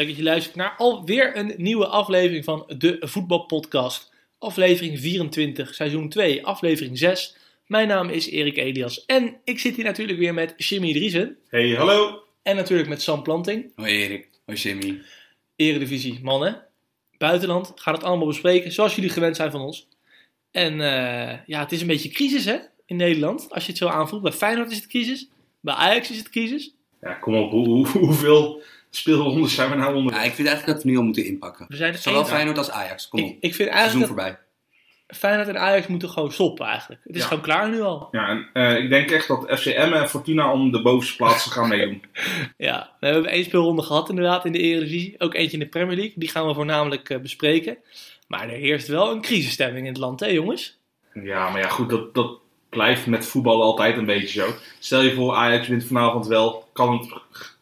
Leuk dat je luistert naar alweer een nieuwe aflevering van de Voetbalpodcast. Aflevering 24, seizoen 2, aflevering 6. Mijn naam is Erik Elias en ik zit hier natuurlijk weer met Jimmy Driesen. Hey, hallo. En natuurlijk met Sam Planting. Hoi Erik, hoi Jimmy. Eredivisie mannen. Buitenland, gaan het allemaal bespreken zoals jullie gewend zijn van ons. En eh, ja, het is een beetje crisis hè, in Nederland. Als je het zo aanvoelt. Bij Feyenoord is het crisis. Bij Ajax is het crisis. Ja, kom op. Hoe, hoe- hoeveel speelrondes zijn we nou onder? Ja, ik vind eigenlijk dat we nu al moeten inpakken. We zijn Zowel Feyenoord als Ajax, kom op. Ik, ik vind Seizoen eigenlijk voorbij. dat Feyenoord en Ajax moeten gewoon stoppen eigenlijk. Het is Ja. gewoon klaar nu al. Ja, en eh, ik denk echt dat FCM en Fortuna om de bovenste plaatsen gaan meedoen. Ja, we hebben één speelronde gehad inderdaad in de Eredivisie. Ook eentje in de Premier League. Die gaan we voornamelijk eh, bespreken. Maar er heerst wel een crisisstemming in het land, hè jongens? Ja, maar ja, goed, dat, dat blijft met voetbal altijd een beetje zo. Stel je voor, Ajax wint vanavond wel, kan het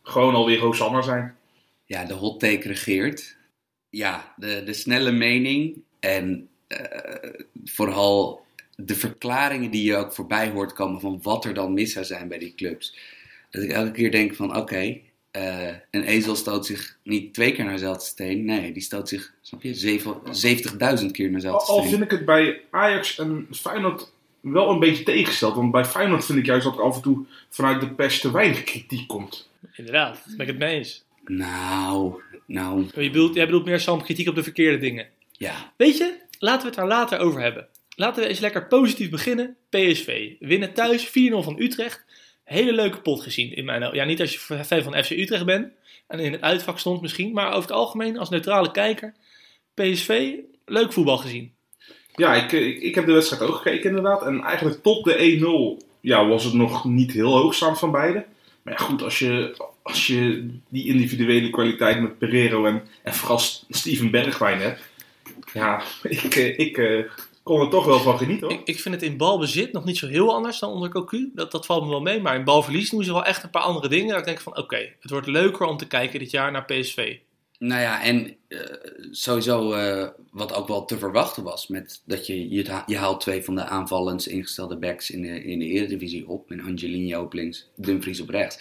gewoon alweer Hosanna zijn. Ja, de hot take regeert. Ja, de, de snelle mening en eh, vooral de verklaringen die je ook voorbij hoort komen van wat er dan mis zou zijn bij die clubs. Dat ik elke keer denk van oké, eh, een ezel stoot zich niet twee keer naar dezelfde steen. Nee, die stoot zich, snap je, zeven- 70.000 keer naar Al, dezelfde al steen. vind ik het bij Ajax en Feyenoord wel een beetje tegengesteld. Want bij Feyenoord vind ik juist dat er af en toe vanuit de pers te weinig kritiek komt. Inderdaad, daar ben ik het mee eens. Nou, nou, Je bedoelt, jij bedoelt meer Sam kritiek op de verkeerde dingen. ja. Weet je, laten we het daar later over hebben. Laten we eens lekker positief beginnen. PSV winnen thuis 4-0 van Utrecht. Hele leuke pot gezien in mijn Ja, niet als je fan van FC Utrecht bent en in het uitvak stond misschien, maar over het algemeen als neutrale kijker. PSV, leuk voetbal gezien. Ja, ik, ik, ik heb de wedstrijd ook gekeken inderdaad. En eigenlijk tot de 1-0 ja, was het nog niet heel hoogstaand van beide. Maar ja, goed, als je, als je die individuele kwaliteit met Pereiro en, en vooral Steven Bergwijn hebt. Ja, ik, eh, ik eh, kon er toch wel van genieten. Ik, ik vind het in balbezit nog niet zo heel anders dan onder Cocu. Dat, dat valt me wel mee. Maar in balverlies doen ze wel echt een paar andere dingen. Dat ik denk van oké, het wordt leuker om te kijken dit jaar naar PSV. Nou ja, en eh, sowieso eh, wat ook wel te verwachten was, met dat je, je, ha- je haalt twee van de aanvallend ingestelde backs in de, in de Eredivisie op, met Angelino op links, Dumfries op rechts.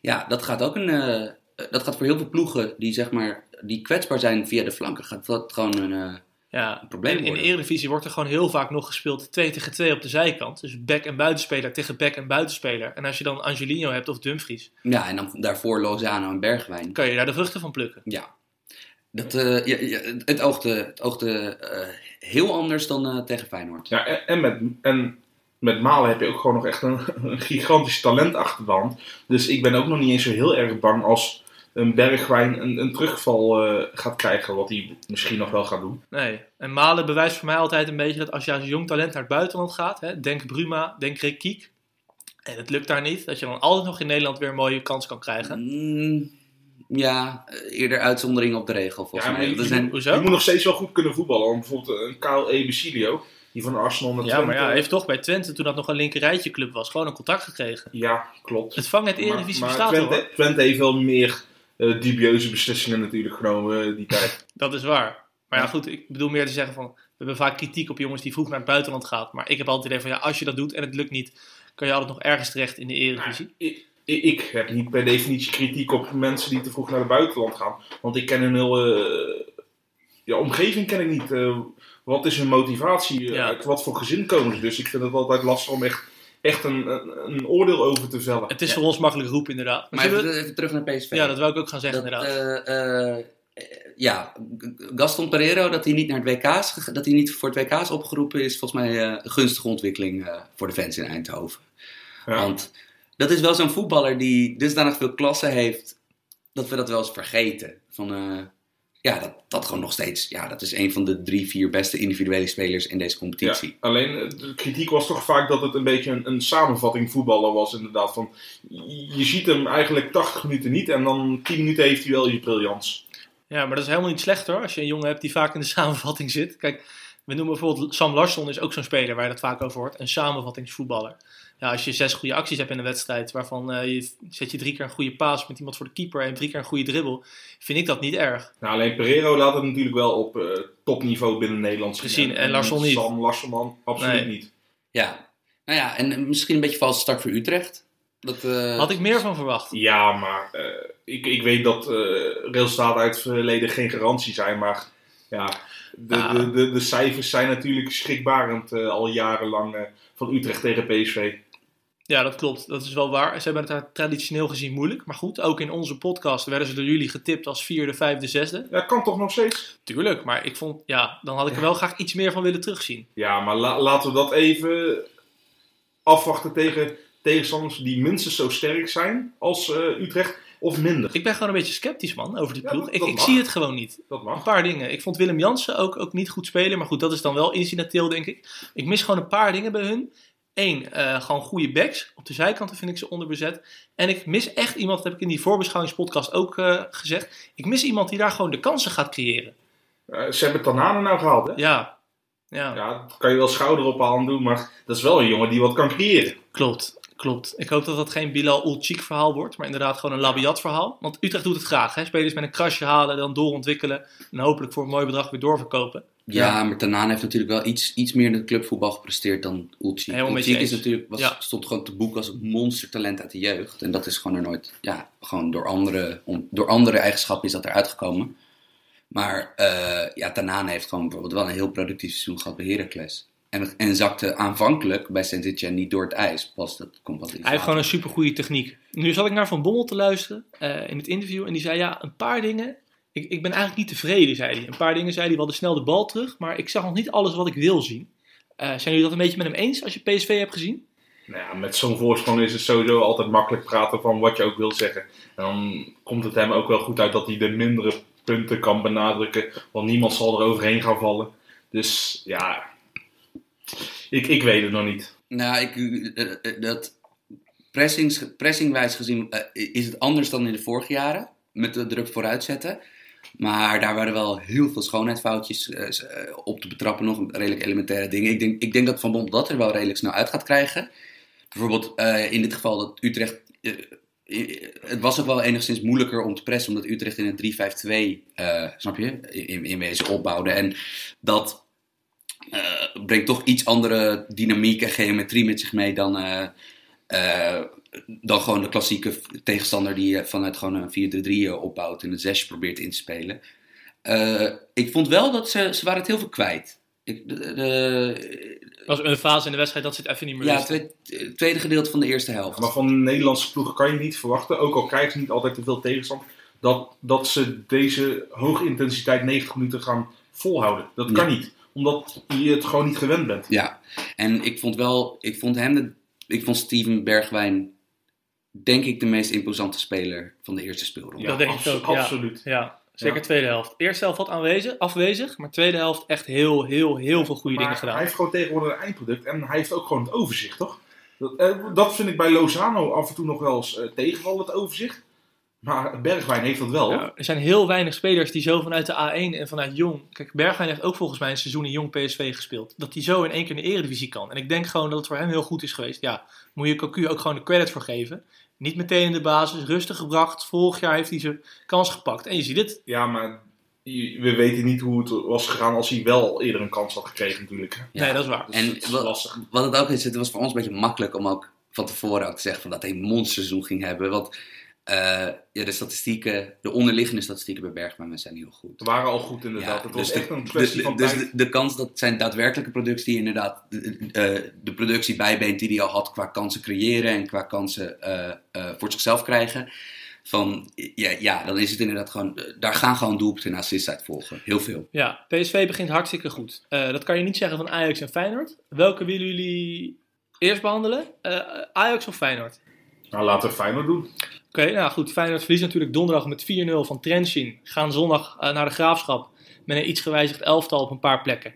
Ja, dat gaat ook een, eh, dat gaat voor heel veel ploegen die zeg maar, die kwetsbaar zijn via de flanken, gaat dat gewoon een, Ja, Een probleem in, in de. Eredivisie wordt er gewoon heel vaak nog gespeeld 2 tegen 2 op de zijkant. Dus back en buitenspeler tegen back en buitenspeler. En als je dan Angelino hebt of Dumfries, ja, en dan daarvoor Lozano en Bergwijn. kan je daar de vruchten van plukken. Ja. Dat, eh, ja, ja, het oogde, het oogde eh, heel anders dan eh, tegen Feyenoord. Ja, en, en, met, en met Malen heb je ook gewoon nog echt een, een gigantisch talent achter de hand. Dus ik ben ook nog niet eens zo heel erg bang als een Bergwijn een, een terugval eh, gaat krijgen. Wat hij misschien nog wel gaat doen. Nee. En Malen bewijst voor mij altijd een beetje dat als je als jong talent naar het buitenland gaat, hè, denk Bruma, denk Rick Kiek, en het lukt daar niet, dat je dan altijd nog in Nederland weer een mooie kans kan krijgen. Mm, ja, eerder uitzondering op de regel volgens Ja, maar mij. je- Er zijn, Hoezo? Je moet nog steeds wel goed kunnen voetballen. Want bijvoorbeeld een Kyle Ebesilio, die van Arsenal naar Ja, Twente... maar ja, hij heeft toch bij Twente, toen dat nog een linkerrijtje club was, gewoon een contract gekregen. Ja, klopt. Het vangnet Maar- Eredivisie maar bestaat Twente, hoor. Twente heeft wel meer eh, dubieuze beslissingen natuurlijk genomen eh, die tijd. Dat is waar. Maar ja, goed, ik bedoel meer te zeggen van... We hebben vaak kritiek op jongens die vroeg naar het buitenland gaan. Maar ik heb altijd het idee van, ja, als je dat doet en het lukt niet... kan je altijd nog ergens terecht in de Eredivisie. ik, ik, ik heb niet per definitie kritiek op mensen die te vroeg naar het buitenland gaan. Want ik ken hun hele ja, omgeving ken ik niet. Eh, wat is hun motivatie? Eh, Ja. Uit wat voor gezin komen ze? Dus ik vind het altijd lastig om echt, echt een, een, een oordeel over te vellen. Het is Ja. voor ons makkelijk roepen inderdaad. Maar even, we- even terug naar PSV. ja, dat wou ik ook gaan zeggen Dat, inderdaad. eh, eh, ja, Gaston Pereiro, dat hij niet naar het WK is, dat hij niet voor het WK is opgeroepen, is volgens mij eh, een gunstige ontwikkeling eh, voor de fans in Eindhoven. Ja. Want dat is wel zo'n voetballer die dusdanig veel klasse heeft, dat we dat wel eens vergeten. Van, eh, ja, dat, dat gewoon nog steeds, ja, dat is een van de drie, vier beste individuele spelers in deze Ja, competitie. alleen eh, de kritiek was toch vaak dat het een beetje een, een samenvatting voetballer was inderdaad. Van, je ziet hem eigenlijk 80 minuten niet en dan 10 minuten heeft hij wel je briljans. Ja, maar dat is helemaal niet slecht hoor. Als je een jongen hebt die vaak in de samenvatting zit. Kijk, we noemen bijvoorbeeld Sam Larsson is ook zo'n speler waar je dat vaak over hoort. Een samenvattingsvoetballer. Ja, als je zes goede acties hebt in een wedstrijd, waarvan eh, je zet je drie keer een goede paas met iemand voor de keeper en drie keer een goede dribbel, vind ik dat niet erg. Nou, alleen Pereiro laat het natuurlijk wel op eh, topniveau binnen Nederland Gezien, en Larsson niet. Sam absoluut Nee. niet. Ja, nou ja, en misschien een beetje valse start voor Utrecht. Dat, eh, Had ik meer van verwacht. Ja, maar eh, ik, ik weet dat eh resultaten uit het verleden geen garantie zijn. Maar ja, de, Ja. de, de, de cijfers zijn natuurlijk schrikbarend eh, al jarenlang van Utrecht tegen PSV. Ja, dat klopt. Dat is wel waar. Ze hebben het daar traditioneel gezien moeilijk. Maar goed, ook in onze podcast werden ze door jullie getipt als vierde, vijfde, zesde. Ja, kan toch nog steeds? Tuurlijk, maar ik vond, ja, dan had ik er wel graag iets meer van willen terugzien. Ja, maar la- laten we dat even afwachten tegen tegenstanders die minstens zo sterk zijn als eh, Utrecht of minder. Ik ben gewoon een beetje sceptisch, man, over die Ja, ploeg. dat- ik dat ik zie het gewoon niet. Dat Een mag. paar dingen. Ik vond Willem Jansen ook, ook niet goed spelen. Maar goed, dat is dan wel incidenteel, denk ik. Ik mis gewoon een paar dingen bij hun. Eén, eh, gewoon goede backs. Op de zijkanten vind ik ze onderbezet. En ik mis echt iemand, dat heb ik in die voorbeschouwingspodcast ook eh, gezegd. Ik mis iemand die daar gewoon de kansen gaat creëren. Eh, ze hebben Tanane nou gehaald, hè? Ja, ja, Ja, kan je wel schouder op aan doen, maar dat is wel een jongen die wat kan creëren. klopt. Klopt. Ik hoop dat dat geen Bilal Ulchik verhaal wordt, maar inderdaad gewoon een Labiat verhaal. Want Utrecht doet het graag. Hè? Spelers met een krasje halen, dan doorontwikkelen en hopelijk voor een mooi bedrag weer doorverkopen. Ja, maar Tanaan heeft natuurlijk wel iets, iets meer in het clubvoetbal gepresteerd dan Ulci. Ulci is natuurlijk, was, Ja. stond gewoon te boek als een monstertalent uit de jeugd. En dat is gewoon er nooit, ja, gewoon door andere, om, door andere eigenschappen is dat eruit gekomen. Maar eh ja, Tanaan heeft gewoon bijvoorbeeld wel een heel productief seizoen gehad bij Heracles. En, en zakte aanvankelijk bij Saint-Etienne niet door het ijs. Pas dat komt wat Hij heeft gewoon een supergoeie techniek. Nu zat ik naar Van Bommel te luisteren eh, in het interview. En die zei, ja, een paar dingen... Ik, ik ben eigenlijk niet tevreden, zei hij. Een paar dingen zei hij, we hadden snel de bal terug. Maar ik zag nog niet alles wat ik wil zien. Eh, zijn jullie dat een beetje met hem eens als je PSV hebt gezien? Nou ja, met zo'n voorsprong is het sowieso altijd makkelijk praten van wat je ook wilt zeggen. En dan komt het hem ook wel goed uit dat hij de mindere punten kan benadrukken, want niemand zal er overheen gaan vallen. Dus ja, ik, ik weet het nog niet. Nou, ik, eh, eh, dat pressings, pressingwijs gezien is het anders dan in de vorige jaren. Met de druk vooruitzetten. Maar daar waren wel heel veel schoonheidsfoutjes eh, eh, op te betrappen. Nog redelijk elementaire dingen. Ik denk, ik denk dat Van Bommel dat er wel redelijk snel uit gaat krijgen. Bijvoorbeeld eh, in dit geval dat Utrecht... het was ook wel enigszins moeilijker om te pressen. Omdat Utrecht in een 3-5-2, eh, snap je, in, in wezen opbouwde. En dat brengt toch iets andere dynamiek en geometrie met zich mee dan, dan gewoon de klassieke tegenstander die eh, vanuit gewoon een 4-3-3 opbouwt en het zesje probeert in te spelen. Eh, ik vond wel dat ze, ze waren het heel veel kwijt. Ik, de, de- was een fase in de wedstrijd dat ze het even niet meer ja, wisten. tweede, tweede gedeelte van de eerste helft. Maar van de Nederlandse ploegen kan je niet verwachten, ook al krijgen ze niet altijd te veel tegenstand, dat, dat ze deze hoge intensiteit 90 minuten gaan volhouden. Dat kan Ja. niet, omdat je het gewoon niet gewend bent. Ja, en ik vond wel, ik vond hem, de, ik vond Steven Bergwijn, denk ik, de meest imposante speler van de eerste speelronde. Dat denk ik ook, ja. Absoluut. Ja, zeker Ja. tweede helft. Eerste helft wat aanwezig, afwezig, maar tweede helft echt heel, heel, heel veel goede Maar dingen gedaan. Hij heeft gewoon tegenwoordig een eindproduct en hij heeft ook gewoon het overzicht, toch? Dat, eh, dat vind ik bij Lozano af en toe nog wel eens eh, tegenvallen, het overzicht. Maar Bergwijn heeft dat wel. Ja, er zijn heel weinig spelers die zo vanuit de A1 en vanuit Jong... Kijk, Bergwijn heeft ook volgens mij een seizoen in Jong PSV gespeeld. Dat hij zo in één keer in de eredivisie kan. En ik denk gewoon dat het voor hem heel goed is geweest. Ja, moet je Cocu ook gewoon de credit voor geven. Niet meteen in de basis, rustig gebracht. Vorig jaar heeft hij zijn kans gepakt. En je ziet het. Ja, maar we weten niet hoe het was gegaan als hij wel eerder een kans had gekregen natuurlijk. Ja. Nee, dat is waar. Dus En het is wat- lastig. Wat het ook is, het was voor ons een beetje makkelijk om ook van tevoren ook te zeggen van dat hij een monsterseizoen ging hebben. Want eh, ja, de statistieken, de onderliggende statistieken bij Bergman zijn heel goed. Ze waren al goed inderdaad. het was dus echt de, een kwestie de- van dus de, de kans dat zijn daadwerkelijke productie inderdaad de, de, de productie bijbeent die hij al had qua kansen creëren en qua kansen eh, eh, voor zichzelf krijgen. Van, ja, ja, dan is het inderdaad gewoon, daar gaan gewoon doelpunten en assists uit volgen. Heel veel. Ja, PSV begint hartstikke goed. Eh, dat kan je niet zeggen van Ajax en Feyenoord. Welke willen jullie eerst behandelen? Eh, Ajax of Feyenoord? Nou, laten we Feyenoord doen. Oké, nou goed. Feyenoord verliest natuurlijk donderdag met 4-0 van Trentin. Gaan zondag eh, naar de Graafschap met een iets gewijzigd elftal op een paar plekken.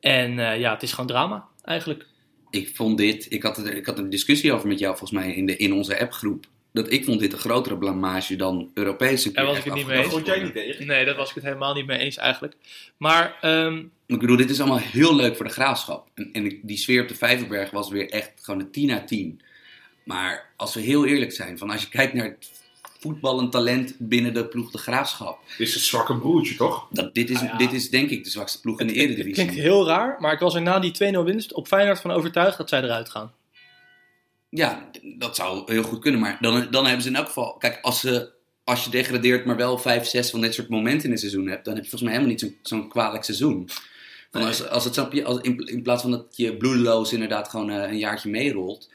En eh, ja, het is gewoon drama eigenlijk. ik vond dit, ik had, er, ik had een discussie over met jou volgens mij in, de, in onze appgroep. Dat ik vond dit een grotere blamage dan Europese. Daar was ik het niet mee Dat eens. vond jij niet tegen. Nee, dat was ik het helemaal niet mee eens eigenlijk. Maar ehm, Ik bedoel, dit is allemaal heel leuk voor de graafschap. En, en die sfeer op de Vijverberg was weer echt gewoon een 10 uit 10. Maar als we heel eerlijk zijn, van als je kijkt naar het voetballend talent binnen de ploeg de graafschap. Het is het zwakke broertje, toch? Dat, dit, is, Ah, ja. dit is denk ik de zwakste ploeg in de het, het Eredivisie. klinkt heel raar, maar ik was er na die 2-0 winst op Feyenoord van overtuigd dat zij eruit gaan. Ja, dat zou heel goed kunnen. Maar dan, dan hebben ze in elk geval... Kijk, als, ze, als je degradeert, maar wel vijf, zes van dit soort momenten in een seizoen hebt... dan heb je volgens mij helemaal niet zo'n zo'n kwalijk seizoen. Als, als het, als, in, in plaats van dat je bloedeloos inderdaad gewoon eh, een jaartje meerolt...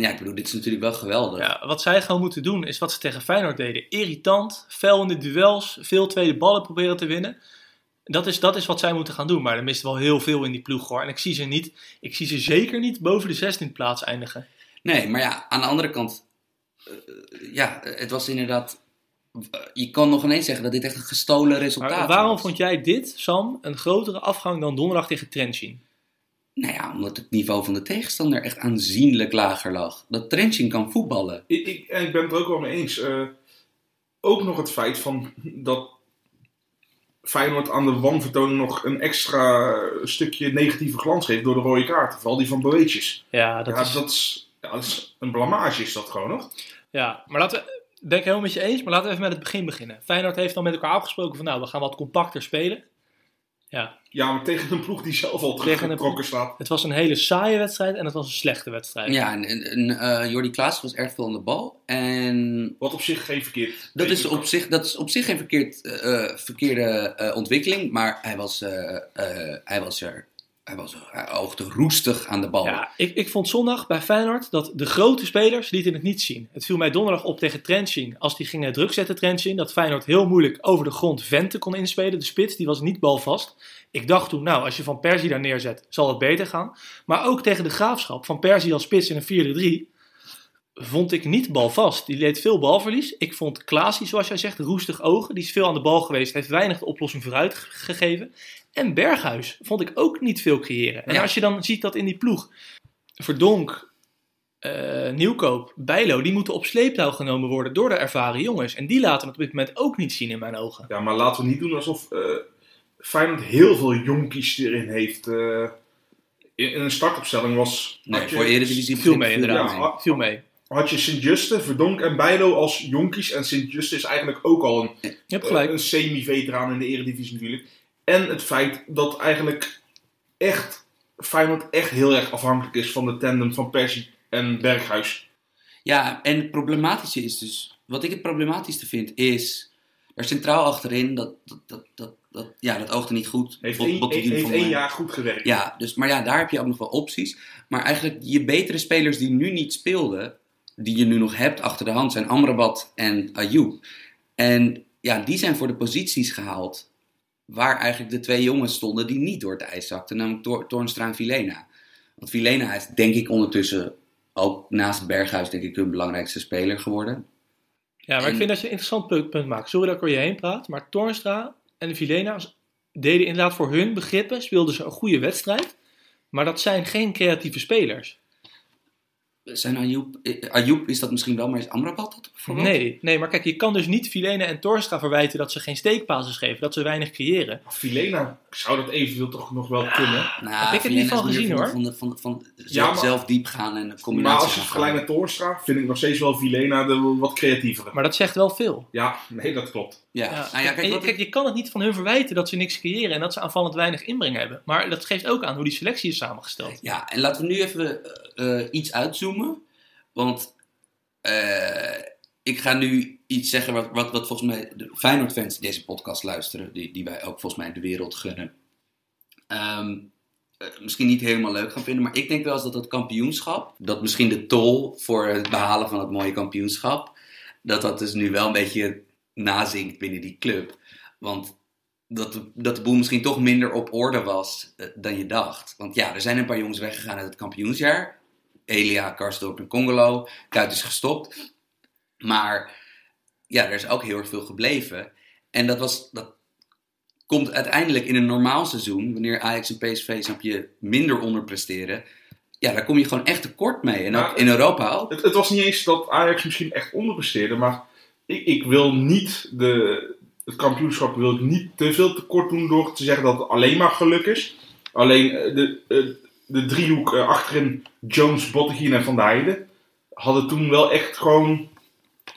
Ja, ik bedoel, dit is natuurlijk wel geweldig. Ja, wat zij gewoon moeten doen is wat ze tegen Feyenoord deden. Irritant, fel in de duels, veel tweede ballen proberen te winnen. Dat is, dat is wat zij moeten gaan doen. Maar er mist wel heel veel in die ploeg hoor. En ik zie ze niet, ik zie ze zeker niet boven de 16e plaats eindigen. Nee, maar ja, aan de andere kant... eh, ja, het was inderdaad... Je kan nog ineens zeggen dat dit echt een gestolen resultaat Maar waarom was. vond jij dit, Sam, een grotere afgang dan donderdag tegen Trentin? Nou ja, omdat het niveau van de tegenstander echt aanzienlijk lager lag. Dat Trentin kan voetballen. Ik, ik, en ik ben het er ook wel mee eens. Eh, ook nog het feit van dat Feyenoord aan de wanvertoning nog een extra stukje negatieve glans geeft door de rode kaart. Vooral die van Boetjes. Ja, dat Ja, is... dat is, ja, dat is een blamage is dat gewoon nog. Ja, maar laten we, ben ik helemaal met je eens, maar laten we even met het begin beginnen. Feyenoord heeft dan met elkaar afgesproken van nou, we gaan wat compacter spelen. Ja, Ja, maar tegen een ploeg die zelf al teruggetrokken staat. het was een hele saaie wedstrijd en het was een slechte wedstrijd. Ja, en, en, en, eh, Jordi Klaas was erg veel aan de bal. En Wat op zich geen verkeerd. dat is op zich, dat is op zich geen verkeerd, eh, eh, verkeerde eh, ontwikkeling. Maar hij was, eh, eh, hij was er. Hij was hij oogde roestig aan de bal. Ja, ik, ik vond zondag bij Feyenoord dat de grote spelers lieten het niet zien. Het viel mij donderdag op tegen Trentin. Als die gingen druk zetten, Trentin, dat Feyenoord heel moeilijk over de grond Vente kon inspelen. De spits, die was niet balvast. Ik dacht toen, nou, als je Van Persie daar neerzet, zal het beter gaan. Maar ook tegen de Graafschap, Van Persie als spits in een 4-3, vond ik niet balvast. Die leed veel balverlies. Ik vond Klaasie, zoals jij zegt, roestig ogen. Die is veel aan de bal geweest, heeft weinig de oplossing vooruit ge- gegeven. En Berghuis vond ik ook niet veel creëren. En Ja. als je dan ziet dat in die ploeg Verdonk, eh, Nieuwkoop, Bijlo, die moeten op sleeptouw genomen worden door de ervaren jongens. En die laten het op dit moment ook niet zien in mijn ogen. Ja, maar laten we niet doen alsof eh Feyenoord heel veel jonkies erin heeft. eh. in, in een startopstelling was... Nee, had je- voor Eredivisie Viel mee inderdaad. Ja, Viel mee. had je Sint-Juste, Verdonk en Bijlo als jonkies. En Sint-Juste is eigenlijk ook al een, een semi-veteraan in de Eredivisie natuurlijk. En het feit dat eigenlijk echt Feyenoord echt heel erg afhankelijk is van de tandem van Persie en Berghuis. Ja, en het problematische is dus, wat ik het problematischste vind, is er centraal achterin, dat, dat, dat, dat, dat, ja, dat oogde niet goed. Heeft Bot- één, heeft jaar goed gewerkt. Ja, dus, maar ja, daar heb je ook nog wel opties. Maar eigenlijk je betere spelers die nu niet speelden, die je nu nog hebt achter de hand, zijn Amrabat en Ayoub. En ja, die zijn voor de posities gehaald waar eigenlijk de twee jongens stonden die niet door het ijs zakten, namelijk Tor- Toornstra en Vilena. Want Vilena is denk ik ondertussen ook naast Berghuis denk ik hun belangrijkste speler geworden. Ja, maar ik vind dat je een interessant punt, punt maakt. Sorry dat ik er je heen praat, maar Toornstra en Vilena deden inderdaad voor hun begrippen, speelden ze een goede wedstrijd. Maar dat zijn geen creatieve spelers. Zijn Ayoub, eh, Ayoub is dat misschien wel, maar is Amrabat dat bijvoorbeeld? Nee, nee, maar kijk, je kan dus niet Vilena en Toornstra verwijten dat ze geen steekpases geven, dat ze weinig creëren. Filena zou dat eventueel toch nog wel kunnen. Nou, Heb ik het Vilena niet van gezien, van, hoor. Van, de- van, Ja, zelf, maar- zelf diep gaan en een Maar combinatie als je het vergelijkt met Toornstra, vind ik nog steeds wel Vilena de wat creatievere. Maar dat zegt wel veel. Ja, nee, dat klopt. Ja, Ja. Nou ja, kijk, je, kijk, je kan het niet van hun verwijten dat ze niks creëren en dat ze aanvallend weinig inbreng hebben. Maar dat geeft ook aan hoe die selectie is samengesteld. ja, en laten we nu even eh, eh, iets uitzoomen. Want eh, ik ga nu iets zeggen wat, wat, wat volgens mij de Feyenoord-fans die deze podcast luisteren, die, die wij ook volgens mij de wereld gunnen, ehm, eh, misschien niet helemaal leuk gaan vinden. Maar ik denk wel eens dat dat kampioenschap, dat misschien de tol voor het behalen van het mooie kampioenschap, dat dat dus nu wel een beetje nazinkt binnen die club. Want dat de, dat de boel misschien toch minder op orde was eh, dan je dacht. Want ja, er zijn een paar jongens weggegaan uit het kampioensjaar. Elia, Karsdorp en Congolo. Kuit is gestopt. Maar ja, er is ook heel erg veel gebleven. En dat, was, dat komt uiteindelijk in een normaal seizoen, wanneer Ajax en PSV, snap je, minder onderpresteren. Ja, daar kom je gewoon echt tekort mee. En Ja, ook in Europa ook. Het, het was niet eens dat Ajax misschien echt onderpresteerde, maar ik, ik wil niet de, het kampioenschap wil ik niet te veel tekort doen door te zeggen dat het alleen maar geluk is. Alleen eh, de, eh, de driehoek eh, achterin Jones, Botteguin en Van der Heijden hadden toen wel echt gewoon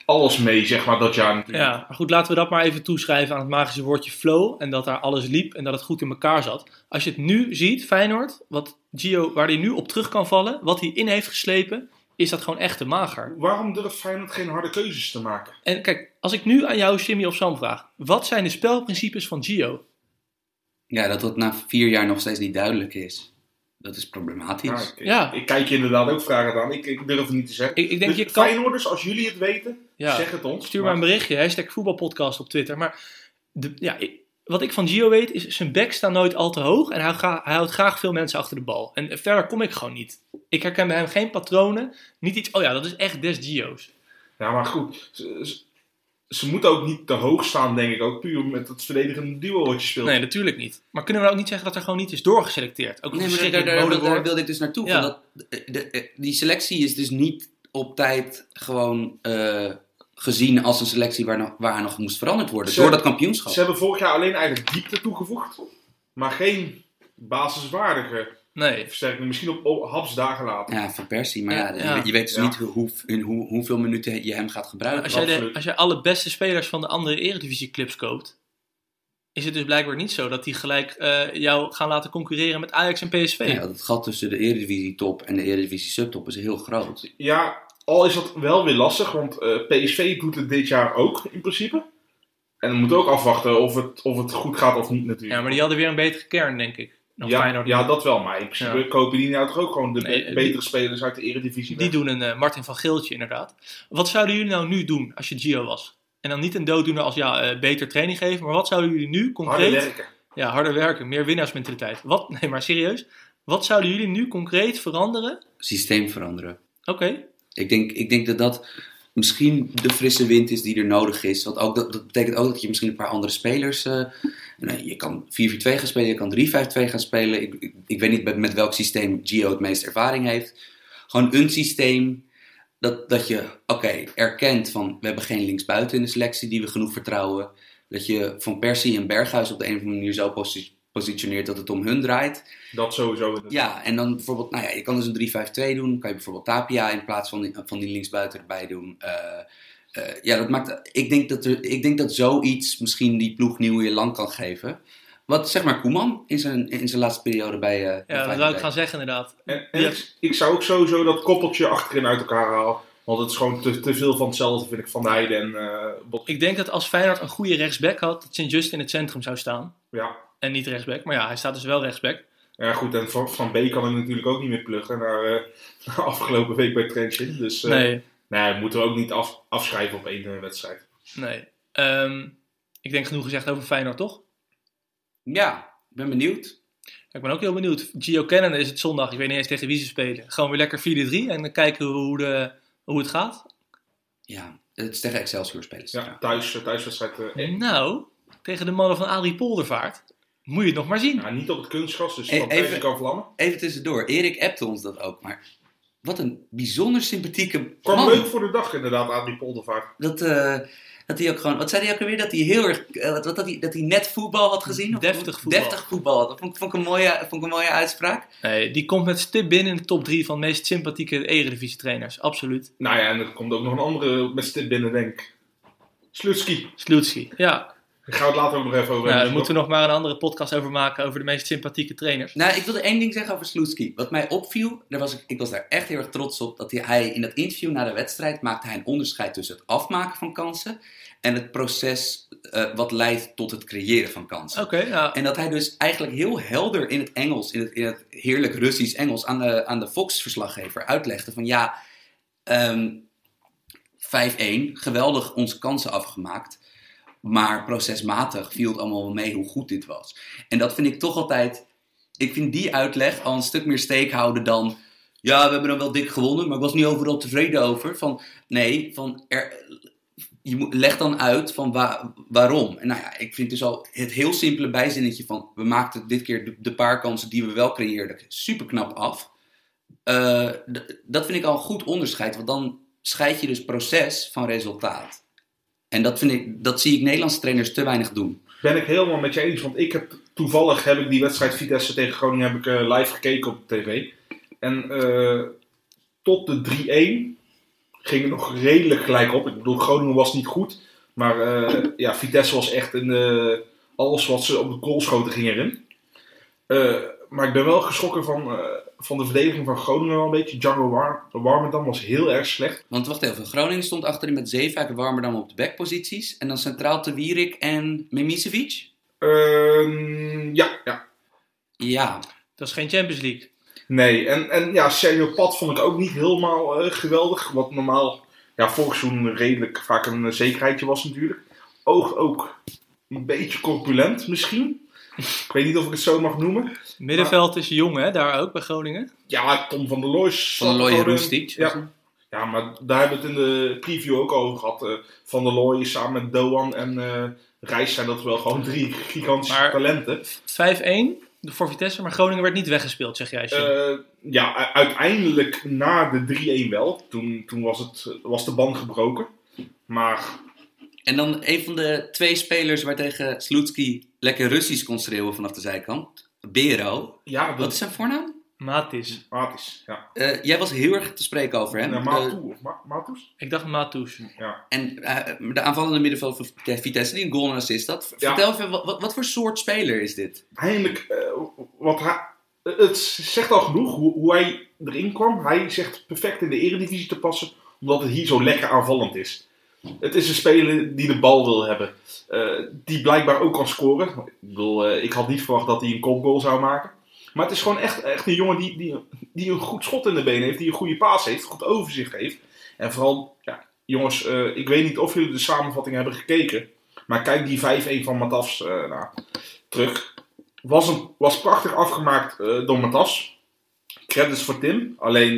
alles mee, zeg maar, dat jaar natuurlijk. Ja, maar goed, laten we dat maar even toeschrijven aan het magische woordje flow. En dat daar alles liep en dat het goed in elkaar zat. Als je het nu ziet, Feyenoord, wat Gio, waar hij nu op terug kan vallen, wat hij in heeft geslepen. Is dat gewoon echt te mager. Waarom durft Feyenoord geen harde keuzes te maken? En kijk, als ik nu aan jou, Jimmy of Sam vraag, wat zijn de spelprincipes van Gio? Ja, dat dat na vier jaar nog steeds niet duidelijk is. Dat is problematisch. Ja, ik, Ja. ik kijk je inderdaad ook vragen aan. Ik, ik durf het niet te zeggen. Ik, ik denk Dus je kan... Feyenoorders, als jullie het weten, Ja. zeg het ons. Stuur maar een berichtje, hashtag voetbalpodcast op Twitter. Maar de, ja, ik- wat ik van Gio weet, is zijn bek staat nooit al te hoog. En hij, ga- hij houdt graag veel mensen achter de bal. En verder kom ik gewoon niet. Ik herken bij hem geen patronen. Niet iets, oh ja, dat is echt des Gio's. Ja, maar goed. Ze, ze- ze moeten ook niet te hoog staan, denk ik. Ook puur met het verdedigende duo wat je speelt. Nee, natuurlijk niet. Maar kunnen we ook niet zeggen dat er gewoon niet is doorgeselecteerd? Ook Nee, maar daar, daar, daar wilde ik dus naartoe. Ja. Van dat, de, de- die selectie is dus niet op tijd gewoon eh, gezien als een selectie waar, nog, waar nog moest veranderd worden. Ze- door dat kampioenschap. Ze hebben vorig jaar alleen eigenlijk diepte toegevoegd. Maar geen basiswaardige Nee. versterking. Misschien op, hapsdagen later. Ja, van Persie. Maar Ja, ja, ja. Je, weet dus Ja. niet hoe, in hoe, hoeveel minuten je hem gaat gebruiken. Als jij, de, als jij alle beste spelers van de andere eredivisieclubs koopt, is het dus blijkbaar niet zo dat die gelijk eh, jou gaan laten concurreren met Ajax en PSV. Ja, het gat tussen de Eredivisie top en de Eredivisie subtop is heel groot. Ja, al is dat wel weer lastig. Want eh, PSV doet het dit jaar ook, in principe. En we moeten ook afwachten of het, of het goed gaat of niet natuurlijk. Ja, maar die hadden weer een betere kern, denk ik. Dan ja, Feyenoord. ja, dat wel. Maar in principe Ja. kopen die nou toch ook gewoon de Nee, be- die- betere spelers uit de Eredivisie Die weg. doen een eh, Martin van Geeltje, inderdaad. Wat zouden jullie nou nu doen als je Gio was? En dan niet een dooddoener als ja, eh, beter training geven, maar wat zouden jullie nu Harder concreet... werken. Ja, harder werken, meer winnaarsmentaliteit. Wat, nee, maar serieus. Wat zouden jullie nu concreet veranderen? Systeem veranderen. Oké, Ik denk, ik denk dat dat misschien de frisse wind is die er nodig is. Want ook dat, dat betekent ook dat je misschien een paar andere spelers. eh, nou, je kan 4-4-2 gaan spelen, je kan 3-5-2 gaan spelen. Ik, ik, weet niet met, met welk systeem Gio het meeste ervaring heeft. Gewoon een systeem dat, dat je, oké, erkent van we hebben geen linksbuiten in de selectie die we genoeg vertrouwen. Dat je van Persie en Berghuis op de een of andere manier zo positioneert dat het om hun draait. Dat sowieso. Ja, en dan bijvoorbeeld, nou ja, je kan dus een 3-5-2 doen. Kan je bijvoorbeeld Tapia in plaats van die, van die linksbuiten erbij doen. Eh, eh, ja, dat maakt. Ik denk dat, er, ik denk dat zoiets misschien die ploeg nieuwe lang kan geven. Wat zeg maar Koeman in zijn, in zijn laatste periode bij. eh, bij ja, dat zou ik gaan zeggen inderdaad. En, ik, ik zou ook sowieso dat koppeltje achterin uit elkaar halen. Want het is gewoon te, te veel van hetzelfde, vind ik, Van de Heide en eh Bot. Ik denk dat als Feyenoord een goede rechtsback had, dat Sint-Just in het centrum zou staan. Ja. En niet rechtsback, maar ja, hij staat dus wel rechtsback. ja, goed. En Van, van B kan ik natuurlijk ook niet meer pluggen naar eh, na afgelopen week bij Trenchen. Dus eh, Nee, nee, moeten we ook niet af, afschrijven op één eh, wedstrijd. nee. Ehm, ik denk genoeg gezegd over Feyenoord, toch? Ja, ik ben benieuwd. Ik ben ook heel benieuwd. Gio Cannon is het zondag, ik weet niet eens tegen wie ze spelen. Gewoon weer lekker 4-3 en dan kijken hoe, de, hoe het gaat. Ja, het is tegen Excelsior spelen. Ja, thuis, thuiswedstrijd. eh, één. Nou, tegen de mannen van Adrie Poldervaart moet je het nog maar zien. Ja, niet op het kunstgras, dus van even- even... kan vlammen. Even tussendoor, Erik appte ons dat ook, maar wat een bijzonder sympathieke Kwam man. leuk voor de dag inderdaad, Adrie Poldervaart. Dat, eh, dat hij ook gewoon, wat zei hij ook alweer? Dat hij heel erg, eh, wat, dat, hij, dat hij net voetbal had gezien? Of- Deftig voetbal. Deftig voetbal. Dat vond, ik- vond, ik een mooie, vond ik een mooie uitspraak. Nee, die komt met stip binnen in de top 3 van de meest sympathieke eredivisie trainers. Absoluut. Nou ja, en er komt ook nog een andere met stip binnen, denk ik. Slutski. Slutski. Ja, Daar gaan we het later ook nog even over nou, hebben. daar moeten we nog maar een andere podcast over maken over de meest sympathieke trainers. Nou, ik wilde één ding zeggen over Sloetski. Wat mij opviel, daar was ik, ik was daar echt heel erg trots op, dat hij, hij in dat interview na de wedstrijd maakte hij een onderscheid tussen het afmaken van kansen en het proces eh, wat leidt tot het creëren van kansen. Oké, nou, En dat hij dus eigenlijk heel helder in het Engels, in het, in het heerlijk Russisch Engels, aan de, aan de Fox-verslaggever uitlegde van ja, ehm 5-1, geweldig onze kansen afgemaakt, maar procesmatig viel het allemaal mee hoe goed dit was. En dat vind ik toch altijd, ik vind die uitleg al een stuk meer steek houden dan, ja, we hebben dan wel dik gewonnen, maar ik was niet overal tevreden over. Van, nee, van er, je moet, leg dan uit van wa- waarom. En nou ja, ik vind dus al het heel simpele bijzinnetje van... we maakten dit keer de, paar kansen die we wel creëerden super knap af. Eh, dat vind ik al een goed onderscheid, want dan scheid je dus proces van resultaat. En dat, vind ik, dat zie ik Nederlandse trainers te weinig doen. Ben ik helemaal met je eens, want ik heb toevallig heb ik die wedstrijd Vitesse tegen Groningen heb ik, eh, live gekeken op tv. En eh, tot de 3-1 ging het nog redelijk gelijk op. Ik bedoel, Groningen was niet goed, maar eh, ja, Vitesse was echt in de, alles wat ze op de goal schoten ging erin. Maar ik ben wel geschrokken van, van de verdediging van Groningen wel een beetje. Django War Warmerdam was heel erg slecht. Want wacht even, Groningen stond achterin met Zeefuik en Warmerdam op de backposities. En dan centraal te Wierik en Mimicevic? Ehm, ja, ja. Ja, Dat is geen Champions League. Nee, en, en ja, Sergio Pat vond ik ook niet helemaal eh, geweldig. Wat normaal ja, vorig seizoen redelijk vaak een zekerheidje was natuurlijk. Oog ook een beetje corpulent misschien. Ik weet niet of ik het zo mag noemen. Middenveld is jong, hè? Daar ook bij Groningen. Ja, Tom van der Looy. van de Looy zat er Roestic. Ja. Ja, maar daar hebben we het in de preview ook over gehad. Eh, van der Looy samen met Doan en eh Reis zijn dat wel gewoon drie gigantische Maar- talenten. 5-1 voor Vitesse, maar Groningen werd niet weggespeeld, zeg jij. Eh, ja, uiteindelijk na de 3-1 wel. Toen, toen was, het, was de band gebroken. Maar En dan een van de twee spelers waar tegen Slutsky lekker Russisch kon schreeuwen vanaf de zijkant. Bero. ja, Wat is zijn voornaam? Matis. Matis. Ja. Eh, jij was heel erg te spreken over hem. Matu of Ma Matus? Ik dacht Matus. Ja. en eh, de aanvallende middenveld van Vitesse die een goal en assist had. Ja. Vertel even, wat, voor soort speler is dit? Eindelijk, eh, wat hij, het zegt al genoeg hoe, hoe hij erin kwam. Hij zegt perfect in de eredivisie te passen, omdat het hier zo lekker aanvallend is. Het is een speler die de bal wil hebben. eh, die blijkbaar ook kan scoren. Ik, eh, ik had niet verwacht dat hij een kopgoal zou maken. Maar het is gewoon echt, echt een jongen die, die, die een goed schot in de benen heeft. Die een goede paas heeft, goed overzicht heeft. En vooral, ja, jongens, eh, ik weet niet of jullie de samenvatting hebben gekeken. Maar kijk die 5-1 van Matas nou, terug. Was, een, was prachtig afgemaakt door Matas. Credits voor Tim. Alleen,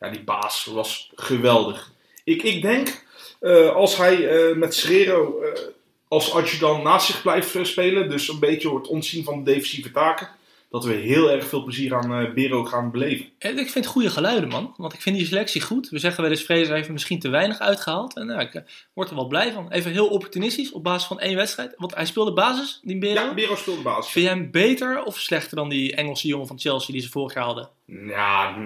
ja, die paas was geweldig. Ik, ik denk, eh, als hij eh, met Serrero eh, als adjudant naast zich blijft spelen, dus een beetje het ontzien van de defensieve taken, dat we heel erg veel plezier aan Bero gaan beleven. Eh, Ik vind goede geluiden, man. Want ik vind die selectie goed. We zeggen wel eens, Fraser heeft misschien te weinig uitgehaald. En nou, ik word er wel blij van. Even heel opportunistisch op basis van één wedstrijd. Want hij speelde basis, die Bero. Ja, Bero speelde basis. Vind jij hem beter of slechter dan die Engelse jongen van Chelsea die ze vorig jaar hadden? Ja,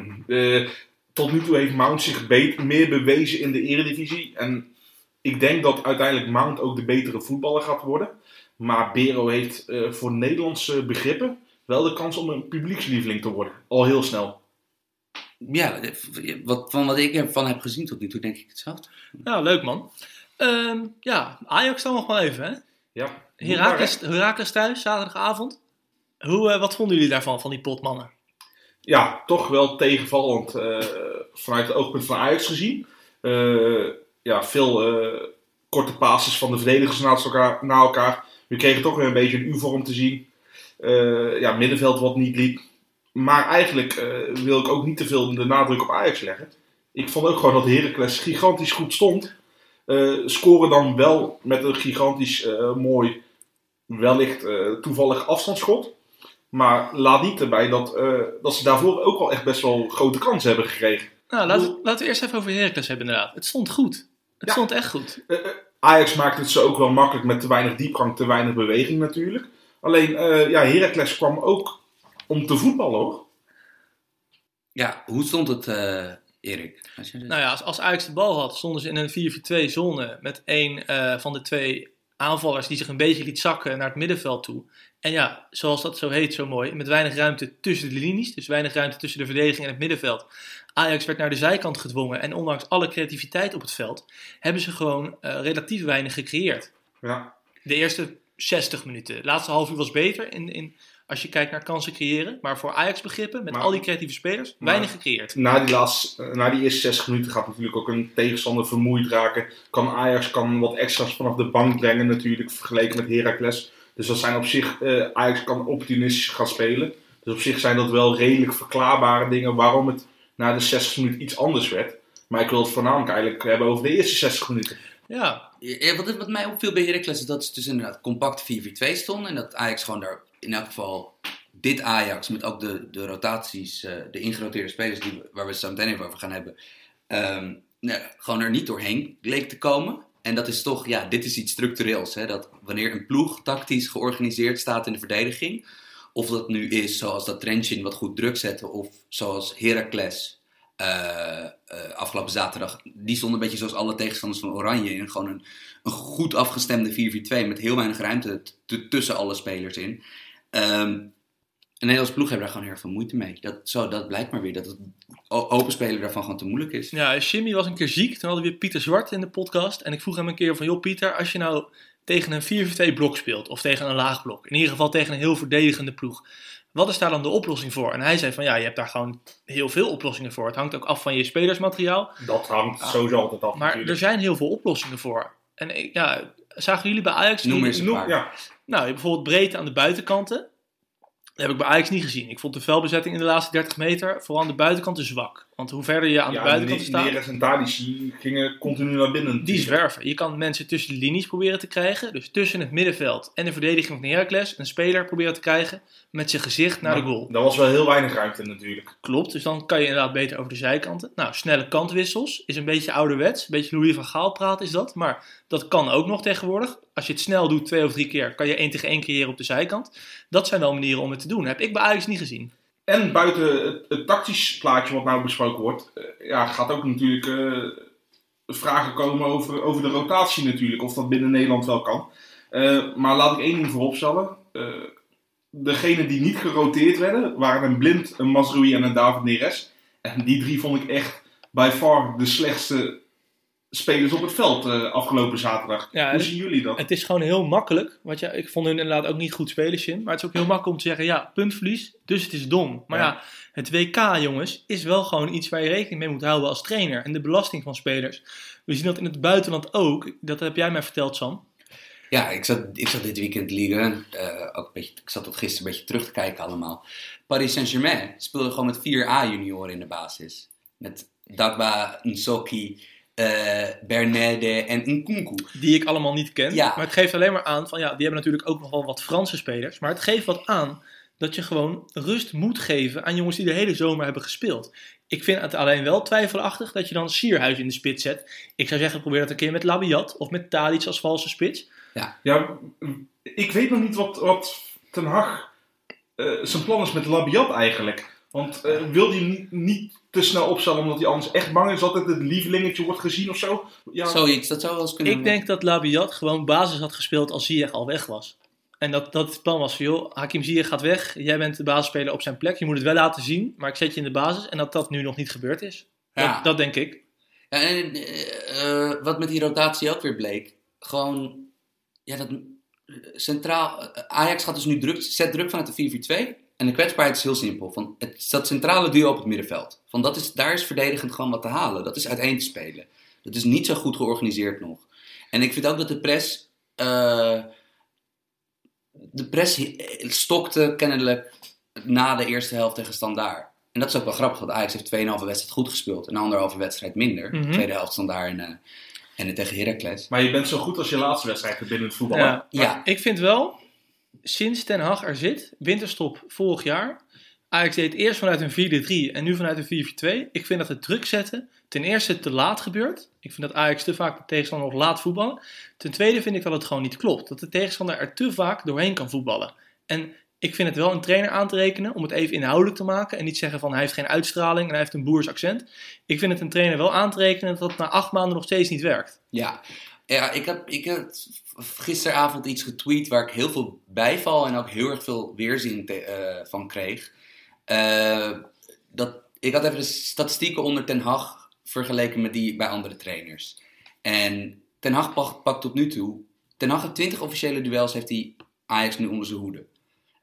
tot nu toe heeft Mount zich meer bewezen in de eredivisie. En ik denk dat uiteindelijk Mount ook de betere voetballer gaat worden. Maar Bero heeft eh, voor Nederlandse begrippen wel de kans om een publiekslieveling te worden. Al heel snel. Ja, wat, van wat ik ervan heb gezien tot nu toe denk ik hetzelfde. Nou, leuk man. Ehm, ja, Ajax dan nog wel even, hè? Ja, Herakles, Herakles thuis, zaterdagavond. Hoe, eh, wat vonden jullie daarvan, van die potmannen? Ja, toch wel tegenvallend eh, vanuit het oogpunt van Ajax gezien. Eh, ja, veel eh, korte passes van de verdedigers naast elkaar, na elkaar. We kregen toch weer een beetje een U-vorm te zien. Eh, ja, middenveld wat niet liep. Maar eigenlijk wil ik ook niet te veel de nadruk op Ajax leggen. Ik vond ook gewoon dat Heracles gigantisch goed stond. Scoren dan wel met een gigantisch mooi, wellicht toevallig afstandsschot. Maar laat niet erbij dat, eh, dat ze daarvoor ook wel echt best wel grote kansen hebben gekregen. Nou, laten, laten we eerst even over Heracles hebben inderdaad. Het stond goed. Het Ja. stond echt goed. Eh, eh, Ajax maakt het ze ook wel makkelijk met te weinig diepgang, te weinig beweging natuurlijk. Alleen, eh ja, Heracles kwam ook om te voetballen hoor. Ja, hoe stond het, eh, Erik? Als je dus- Nou ja, als, als Ajax de bal had, stonden ze in een 4-4-2 zone met één eh, van de twee aanvallers die zich een beetje liet zakken naar het middenveld toe. En ja, zoals dat zo heet, zo mooi, met weinig ruimte tussen de linies, dus weinig ruimte tussen de verdediging en het middenveld. Ajax werd naar de zijkant gedwongen en ondanks alle creativiteit op het veld, hebben ze gewoon eh, relatief weinig gecreëerd. Ja, De eerste 60 minuten. De laatste half uur was beter in, in, als je kijkt naar kansen creëren. Maar voor Ajax begrippen, met Maar- al die creatieve spelers, weinig gecreëerd. na die, laatste, eh, na die eerste 60 minuten gaat natuurlijk ook een tegenstander vermoeid raken. Kan Ajax kan wat extra's vanaf de bank brengen natuurlijk, vergeleken met Heracles. Dus dat zijn op zich, eh, Ajax kan opportunistisch gaan spelen. Dus op zich zijn dat wel redelijk verklaarbare dingen waarom het na de 60 minuten iets anders werd. Maar ik wil het voornamelijk eigenlijk hebben over de eerste 60 minuten. Ja, Ja, wat, wat mij opviel bij Heracles is dat ze dus inderdaad compact 4-4-2 stonden. En dat Ajax gewoon daar, in elk geval dit Ajax, met ook de, de rotaties, eh, de ingeroteerde spelers die, waar we het zo meteen even over gaan hebben, ehm, nou, gewoon er niet doorheen leek te komen. En dat is toch, ja, dit is iets structureels. Hè? Dat wanneer een ploeg tactisch georganiseerd staat in de verdediging, of dat nu is zoals dat Trentin wat goed druk zetten, of zoals Heracles eh, eh, afgelopen zaterdag, die stond een beetje zoals alle tegenstanders van Oranje in gewoon een, een goed afgestemde 4-4-2 met heel weinig ruimte tussen alle spelers in. Ehm, Een Nederlands ploeg hebben daar gewoon heel veel moeite mee. Dat, zo, dat blijkt maar weer, dat het open spelen daarvan gewoon te moeilijk is. Ja, Jimmy was een keer ziek. Toen hadden we weer Pieter Zwart in de podcast. En ik vroeg hem een keer van, joh Pieter, als je nou tegen een 4-4-2 blok speelt, of tegen een laag blok, in ieder geval tegen een heel verdedigende ploeg, wat is daar dan de oplossing voor? En hij zei van, ja, je hebt daar gewoon heel veel oplossingen voor. Het hangt ook af van je spelersmateriaal. Dat hangt Ah. sowieso altijd af Maar natuurlijk. er zijn heel veel oplossingen voor. En ik- ja, zagen jullie bij Ajax... Noem eens een Noem- paar. ja, Nou, bijvoorbeeld breedte aan de buitenkanten. Dat heb ik bij Ajax niet gezien. Ik vond de velbezetting in de laatste 30 meter, vooral aan de buitenkanten, zwak. Want hoe verder je aan de ja, buitenkant staat... Neres en gingen continu naar binnen. Die zwerven. Je kan mensen tussen de linies proberen te krijgen. Dus tussen het middenveld en de verdediging van Heracles. Een speler proberen te krijgen met zijn gezicht naar de goal. Daar was wel heel weinig ruimte natuurlijk. Klopt, dus dan kan je inderdaad beter over de zijkanten. Nou, snelle kantwissels is een beetje ouderwets. Een beetje Louis van Gaal praat is dat. Maar dat kan ook nog tegenwoordig. Als je het snel doet, twee of drie keer, kan je één tegen één creëren op de zijkant. Dat zijn wel manieren om het te doen. Heb ik bij Ajax niet gezien. En buiten het, tactisch plaatje wat nou besproken wordt, eh, ja, gaat ook natuurlijk eh, vragen komen over, over de rotatie natuurlijk, of dat binnen Nederland wel kan. Eh, maar laat ik één ding vooropstellen. Eh degenen die niet geroteerd werden, waren een Blind, een Mazrui en een David Neres. En die drie vond ik echt by far de slechtste spelers op het veld eh, afgelopen zaterdag. Ja, Hoe en- zien jullie dat? Het is gewoon heel makkelijk. Want ja, ik vond hun inderdaad ook niet goed spelen, Jim. Maar het is ook heel makkelijk om te zeggen, ja, puntverlies, dus het is dom. Maar Ja. ja, het WK, jongens, is wel gewoon iets waar je rekening mee moet houden als trainer. En de belasting van spelers. We zien dat in het buitenland ook. Dat heb jij mij verteld, Sam. Ja, ik zat, ik zat dit weekend liegen. eh ook een beetje, ik zat tot gisteren een beetje terug te kijken allemaal. Paris Saint-Germain speelde gewoon met 4A junioren in de basis. Met Dagba, Nsoki, eh Bernede en Nkunku. Die ik allemaal niet ken. Ja. Maar het geeft alleen maar aan van, ja, die hebben natuurlijk ook nog wel wat Franse spelers. Maar het geeft wat aan dat je gewoon rust moet geven aan jongens die de hele zomer hebben gespeeld. Ik vind het alleen wel twijfelachtig dat je dan Sierhuis in de spits zet. Ik zou zeggen, probeer dat een keer met Labiat of met Tadic als valse spits. Ja, ik weet nog niet wat, wat Ten Hag eh, zijn plan is met Labiat eigenlijk. Want eh, wil hij hem niet, niet te snel opstellen omdat hij anders echt bang is dat het het lievelingetje wordt gezien of zo? Ja, Zoiets, dat zou wel eens kunnen. Ik denk dat Labiat gewoon basis had gespeeld als Ziyech al weg was. En dat, dat het plan was van, joh, Hakim Ziyech gaat weg. Jij bent de basisspeler op zijn plek. Je moet het wel laten zien, maar ik zet je in de basis. En dat dat nu nog niet gebeurd is. Ja. Dat, dat denk ik. Ja, en eh, eh, wat met die rotatie ook weer bleek, gewoon, ja, dat centraal, Ajax gaat dus nu druk, zet druk vanuit de 4-4-2. En de kwetsbaarheid is heel simpel. Van het, dat centrale duo op het middenveld. Van dat is, daar is verdedigend gewoon wat te halen. Dat is uiteen te spelen. Dat is niet zo goed georganiseerd nog. En ik vind ook dat de press. eh, de press hi- stokte kennelijk na de eerste helft tegen Standaard. En dat is ook wel grappig, want Ajax heeft 2,5 wedstrijd goed gespeeld. En een anderhalve wedstrijd minder. Mhm. Tweede helft Standaard en, eh en tegen Heracles. Maar je bent zo goed als je laatste wedstrijd binnen het voetbal. Ja, Ik vind wel, sinds Ten Hag er zit, winterstop vorig jaar. Ajax deed eerst vanuit een 4-3 en nu vanuit een 4-4-2. Ik vind dat het druk zetten ten eerste te laat gebeurt. Ik vind dat Ajax te vaak de tegenstander nog laat voetballen. Ten tweede vind ik dat het gewoon niet klopt. Dat de tegenstander er te vaak doorheen kan voetballen. En ik vind het wel een trainer aan te rekenen om het even inhoudelijk te maken. En niet zeggen van hij heeft geen uitstraling en hij heeft een boers accent. Ik vind het een trainer wel aan te rekenen dat dat na acht maanden nog steeds niet werkt. Ja, ja ik, heb, ik gisteravond iets getweet waar ik heel veel bijval en ook heel erg veel weerzin eh, van kreeg. Eh, dat, ik had even de statistieken onder Ten Hag vergeleken met die bij andere trainers. En Ten Hag pakt, pakt tot nu toe, Ten Hag heeft 20 officiële duels, heeft hij Ajax nu onder zijn hoede.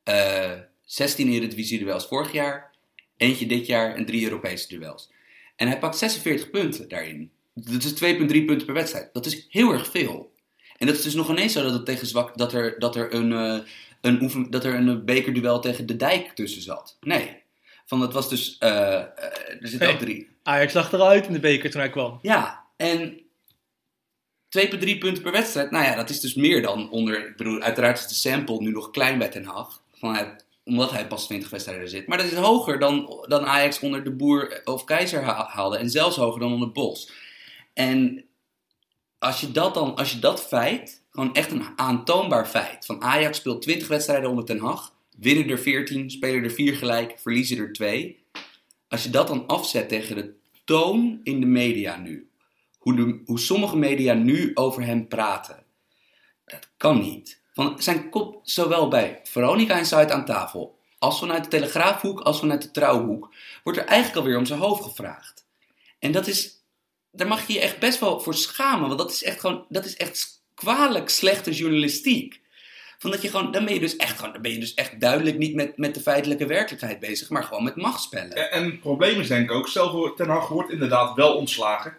Eh 16 Eredivisie duels vorig jaar, eentje dit jaar en drie Europese duels. En hij pakt 46 punten daarin. Dat is 2,3 punten per wedstrijd. Dat is heel erg veel. En dat is dus nog ineens zo dat het tegen zwak dat er, dat er een, eh, een oefen, dat er een bekerduel tegen de dijk tussen zat. Nee. Van dat was dus. eh, eh, er zitten Hey. ook drie. Ajax lag eruit in de beker toen hij kwam. Ja, en 2,3 punten per wedstrijd. Nou ja, dat is dus meer dan onder. Ik bedoel, uiteraard is de sample nu nog klein bij Ten. Vanuit, omdat hij pas 20 wedstrijden zit. Maar dat is hoger dan, dan Ajax onder de Boer of Keizer ha- haalde. En zelfs hoger dan onder Bos. En als je dat dan, als je dat feit, gewoon echt een aantoonbaar feit. Van Ajax speelt 20 wedstrijden onder Ten Hag. Winnen er 14, spelen er 4 gelijk, verliezen er 2. Als je dat dan afzet tegen de toon in de media nu. Hoe, hoe sommige media nu over hem praten. Dat kan niet. Van zijn kop, zowel bij Veronica en Site aan tafel als vanuit de Telegraafhoek, als vanuit de Trouwhoek, wordt er eigenlijk alweer om zijn hoofd gevraagd. En dat is, daar mag je je echt best wel voor schamen, want dat is echt gewoon, dat is echt kwalijk slechte journalistiek. Van dat je gewoon, dan ben je dus echt, gewoon, dan ben je dus echt duidelijk niet met, met de feitelijke werkelijkheid bezig, maar gewoon met machtsspellen. En, en het probleem is denk ik ook, stel voor Ten Hag wordt inderdaad wel ontslagen.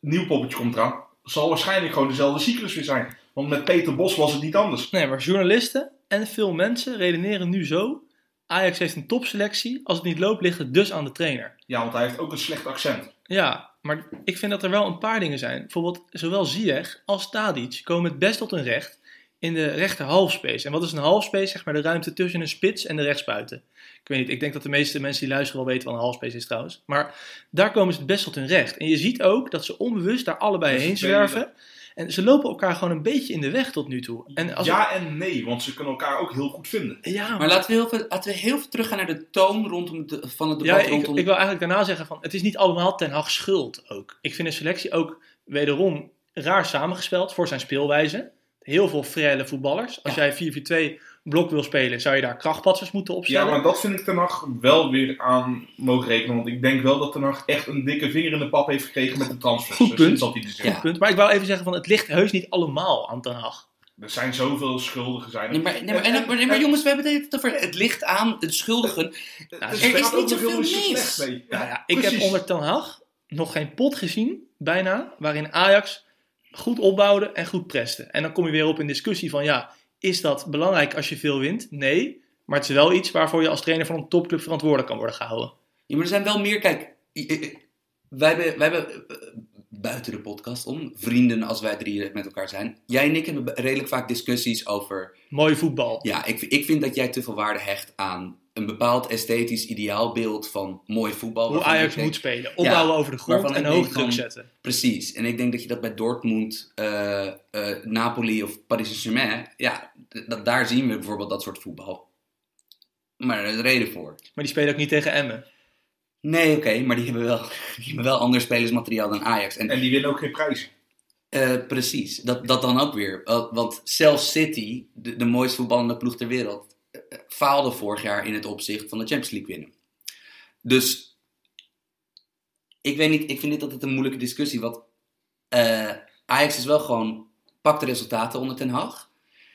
Nieuw poppetje komt eraan. Zal waarschijnlijk gewoon dezelfde cyclus weer zijn. Want met Peter Bos was het niet anders. Nee, maar journalisten en veel mensen redeneren nu zo. Ajax heeft een topselectie. Als het niet loopt, ligt het dus aan de trainer. Ja, want hij heeft ook een slecht accent. Ja, maar ik vind dat er wel een paar dingen zijn. Bijvoorbeeld, zowel Ziyech als Tadic komen het best tot hun recht in de rechter halfspace. En wat is een halfspace? Zeg maar de ruimte tussen een spits en de rechtsbuiten. Ik weet niet, ik denk dat de meeste mensen die luisteren wel weten wat een halfspace is trouwens. Maar daar komen ze het best tot hun recht. En je ziet ook dat ze onbewust daar allebei heen spelen- zwerven. En ze lopen elkaar gewoon een beetje in de weg tot nu toe. En als Ja en nee, want ze kunnen elkaar ook heel goed vinden. ja, Maar laten we heel veel, laten we heel veel teruggaan naar de toon rondom de, van het Ja, debat ik, rondom... ik wil eigenlijk daarna zeggen van het is niet allemaal Ten Hag schuld ook. Ik vind de selectie ook wederom raar samengespeld voor zijn speelwijze. Heel veel frelle voetballers. Als Ja. jij 4-4-2 blok wil spelen, zou je daar krachtpatsers moeten Ja, opstellen. maar dat vind ik Ten Hag wel weer aan mogen rekenen. Want ik denk wel dat Ten Hag echt een dikke vinger in de pap heeft gekregen met de transfers. Goed Dus punt. sinds dat hij. Ja. Punt. Maar ik wou even zeggen van het ligt heus niet allemaal aan Ten Hag. Er zijn zoveel schuldigen zijn. er. Nee, maar, nee, maar, en- nee, maar jongens, we hebben het over het licht aan, de schuldigen. Dus er het is niet zoveel mis. Nou ja, ik heb onder Ten Hag nog geen pot gezien, bijna, waarin Ajax goed opbouwde en goed preste. En dan kom je weer op een discussie van ja, is dat belangrijk als je veel wint? Nee, maar het is wel iets waarvoor je als trainer van een topclub verantwoordelijk kan worden gehouden. Ja, maar er zijn wel meer, kijk, wij hebben, wij hebben eh, buiten de podcast om, vrienden als wij drie met elkaar zijn. Jij en ik hebben redelijk vaak discussies over, Mooi voetbal. ja, ik, ik vind dat jij te veel waarde hecht aan een bepaald esthetisch ideaalbeeld van mooi voetbal. Hoe Ajax denk- moet spelen. Opbouwen over de grond en hoog druk zetten. Precies. En ik denk dat je dat bij Dortmund, eh, eh, Napoli of Paris Saint-Germain, ja, dat, daar zien we bijvoorbeeld dat soort voetbal. Maar er is een reden voor. Maar die spelen ook niet tegen Emmen. Nee, oké, maar die hebben, wel, die hebben wel ander spelersmateriaal dan Ajax. En, En die winnen ook geen prijzen. eh, precies, dat, dat dan ook weer. Uh, want zelfs City, de, de mooist voetballende ploeg ter wereld, eh, eh, faalde vorig jaar in het opzicht van de Champions League winnen. Dus ik weet niet, ik vind dit altijd een moeilijke discussie. Want eh, Ajax is wel gewoon, pakt de resultaten onder Ten Hag.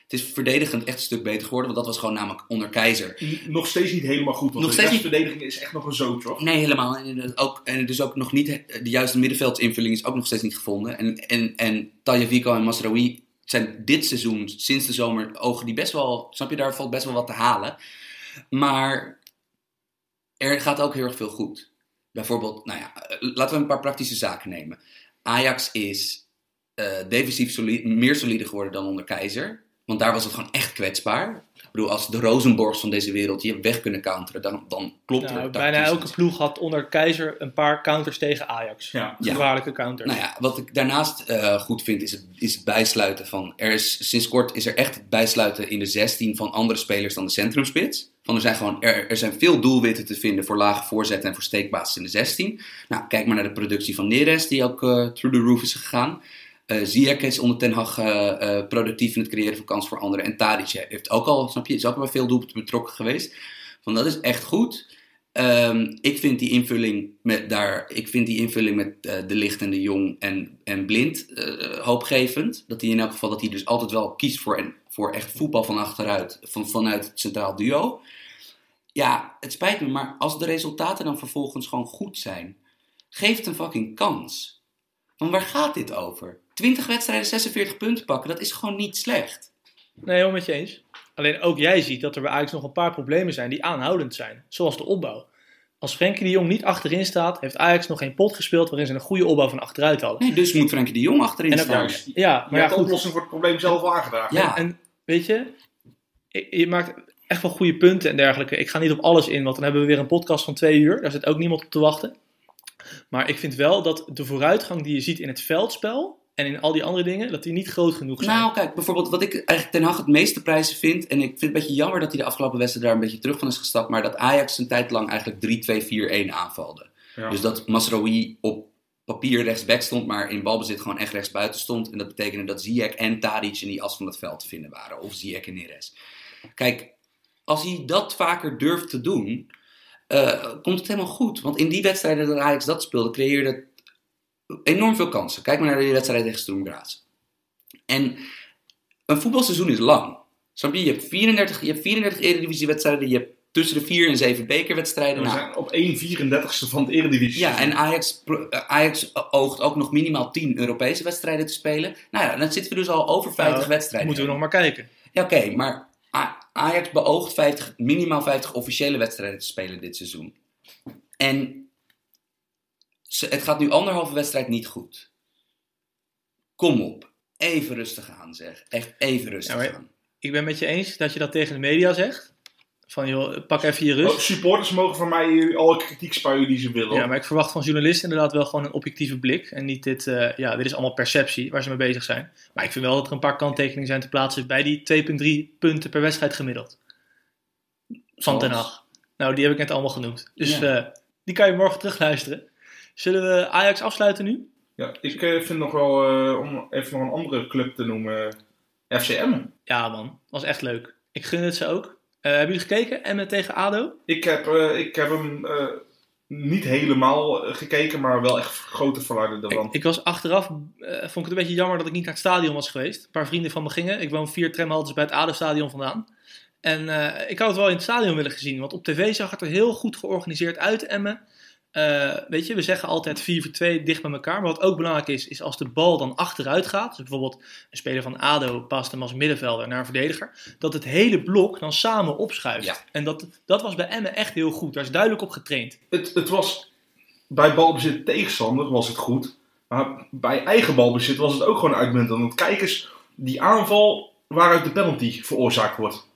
Het is verdedigend echt een stuk beter geworden, want dat was gewoon namelijk onder Keizer. Nog steeds niet helemaal goed. Want Nog de steeds niet- restverdediging is echt nog een zootje. hoor. Nee, helemaal. En, het ook, en dus ook nog niet, de juiste middenveldsinvulling is ook nog steeds niet gevonden. En, en, en Tagliafico en Masraoui zijn dit seizoen, sinds de zomer, ogen die best wel, snap je, daar valt best wel wat te halen. Maar er gaat ook heel erg veel goed. Bijvoorbeeld, nou ja, laten we een paar praktische zaken nemen. Ajax is eh, defensief meer solide geworden dan onder Keizer. Want daar was het gewoon echt kwetsbaar. Ik bedoel, als de Rosenborgs van deze wereld je weg kunnen counteren, dan, dan klopt Nou, er bijna elke ploeg had onder Keizer een paar counters tegen Ajax. Ja. Ja. Gevaarlijke counters. Nou ja, wat ik daarnaast eh, goed vind is het, is het bijsluiten van. Er is, sinds kort is er echt het bijsluiten in de 16 van andere spelers dan de centrumspits. Van er, zijn gewoon, er, er zijn veel doelwitten te vinden voor lage voorzetten en voor steekbasis in de 16. Nou, kijk maar naar de productie van Neres, die ook eh, through the roof is gegaan. Ziyech is onder Ten Hag eh, eh, productief in het creëren van kans voor anderen. En Tadic heeft ook al, snap je, is ook al bij veel doelpunten betrokken geweest. Van dat is echt goed. Ehm, ik vind die invulling met daar, ik vind die invulling met de licht en de jong en, en blind hoopgevend. Dat hij in elk geval dat hij dus altijd wel kiest voor, en, voor echt voetbal van achteruit, van, vanuit het centraal duo. Ja, het spijt me, maar als de resultaten dan vervolgens gewoon goed zijn, geef het een fucking kans. Want waar gaat dit over? 20 wedstrijden, 46 punten pakken, dat is gewoon niet slecht. Nee, helemaal met je eens. Alleen ook jij ziet dat er bij Ajax nog een paar problemen zijn die aanhoudend zijn. Zoals de opbouw. Als Frenkie de Jong niet achterin staat, heeft Ajax nog geen pot gespeeld waarin ze een goede opbouw van achteruit hadden. Nee, dus moet Frenkie de Jong achterin En dat- staan. Juist. Ja, Maar ja, de oplossing voor het probleem zelf al aangedragen. Ja. En weet je, je je maakt echt wel goede punten en dergelijke. Ik ga niet op alles in, want dan hebben we weer een podcast van twee uur. Daar zit ook niemand op te wachten. Maar ik vind wel dat de vooruitgang die je ziet in het veldspel en in al die andere dingen, dat die niet groot genoeg zijn. Nou, kijk, bijvoorbeeld wat ik eigenlijk Ten Hag het meeste prijzen vind. En ik vind het een beetje jammer dat hij de afgelopen wedstrijd daar een beetje terug van is gestapt. Maar dat Ajax een tijd lang eigenlijk 3-2-4-1 aanvalde. Ja. Dus dat Masraoui op papier rechtsback stond, maar in balbezit gewoon echt rechtsbuiten stond. En dat betekende dat Ziyech en Tadic in die as van het veld te vinden waren. Of Ziyech en Neres. Kijk, als hij dat vaker durft te doen, eh, komt het helemaal goed. Want in die wedstrijden dat Ajax dat speelde, creëerde enorm veel kansen. Kijk maar naar die wedstrijd tegen Sturm Graz. En een voetbalseizoen is lang. Snap je? Je hebt 34, je hebt 34 eredivisiewedstrijden, je hebt tussen de 4 en 7 bekerwedstrijden. We Nou, zijn op 1 34ste van het Eredivisie. ja, en Ajax, eh, Ajax oogt ook nog minimaal 10 Europese wedstrijden te spelen. Nou ja, dan zitten we dus al over 50 Nou, wedstrijden. Moeten we nog maar kijken. Ja, oké, maar Ajax beoogt 50, minimaal 50 officiële wedstrijden te spelen dit seizoen. En ze- het gaat nu anderhalve wedstrijd niet goed. Kom op. Even rustig aan, zeg. Echt even rustig Ja, aan. Ik ben met je eens dat je dat tegen de media zegt. Van joh, pak even je rust. Oh, supporters mogen van mij alle kritiek spuien die ze willen. Ja, maar ik verwacht van journalisten inderdaad wel gewoon een objectieve blik. En niet dit, eh, ja, dit is allemaal perceptie waar ze mee bezig zijn. Maar ik vind wel dat er een paar kanttekeningen zijn te plaatsen bij die 2,3 punten per wedstrijd gemiddeld. Van Ten? Hag. Nou, die heb ik net allemaal genoemd. Dus Ja. eh, die kan je morgen terugluisteren. Zullen we Ajax afsluiten nu? Ja, ik eh, vind nog wel, eh, om even nog een andere club te noemen, FCM. Ja man, was echt leuk. Ik gun het ze ook. Eh, hebben jullie gekeken? Emmen tegen ADO? Ik heb, eh, ik heb hem eh, niet helemaal eh, gekeken, maar wel echt grote verluiden Ik, ervan. ik was achteraf, eh, vond ik het een beetje jammer dat ik niet naar het stadion was geweest. Een paar vrienden van me gingen. Ik woon vier tramhaltes bij het ADO-stadion vandaan. En eh, ik had het wel in het stadion willen gezien, want op tv zag het er heel goed georganiseerd uit, Emmen. Eh, weet je, we zeggen altijd 4 voor 2 dicht bij elkaar. Maar wat ook belangrijk is, is als de bal dan achteruit gaat. Dus bijvoorbeeld een speler van ADO past hem als middenvelder naar een verdediger. Dat het hele blok dan samen opschuift. Ja. En dat, dat was bij Emmen echt heel goed. Daar is duidelijk op getraind. Het, het was, bij balbezit tegenstander was het goed, maar bij eigen balbezit was het ook gewoon uitmuntend. Want kijk eens, die aanval waaruit de penalty veroorzaakt wordt.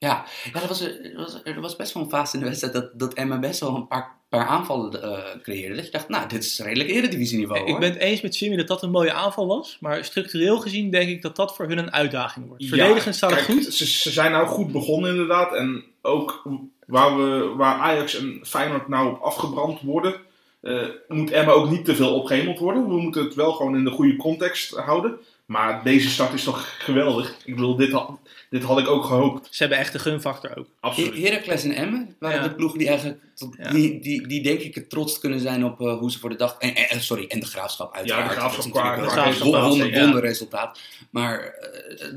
Ja, ja dat was, er, was, er was best wel een fase in de wedstrijd dat, dat Emma best wel een paar, paar aanvallen eh, creëerde. Dat je dacht, nou, dit is redelijk eredivisieniveau Ik hoor. ben het eens met Jimmy dat dat een mooie aanval was. Maar structureel gezien denk ik dat dat voor hun een uitdaging wordt. Verdedigend staat het goed. Ze, ze zijn nou goed begonnen inderdaad. En ook waar, we, waar Ajax en Feyenoord nou op afgebrand worden, eh, moet Emma ook niet te veel opgehemeld worden. We moeten het wel gewoon in de goede context houden. Maar deze start is toch geweldig. Ik bedoel, dit had, dit had ik ook gehoopt. Ze hebben echt de gunfactor ook. Absoluut. Her- Heracles en Emmen waren Ja. de ploegen die eigenlijk, tot- Ja. die, die, die denk ik het trots kunnen zijn op eh, hoe ze voor de dag, en, en- sorry, en de Graafschap uiteraard. Ja, de Graafschap qua- resultaat, wonder, resultaat. Maar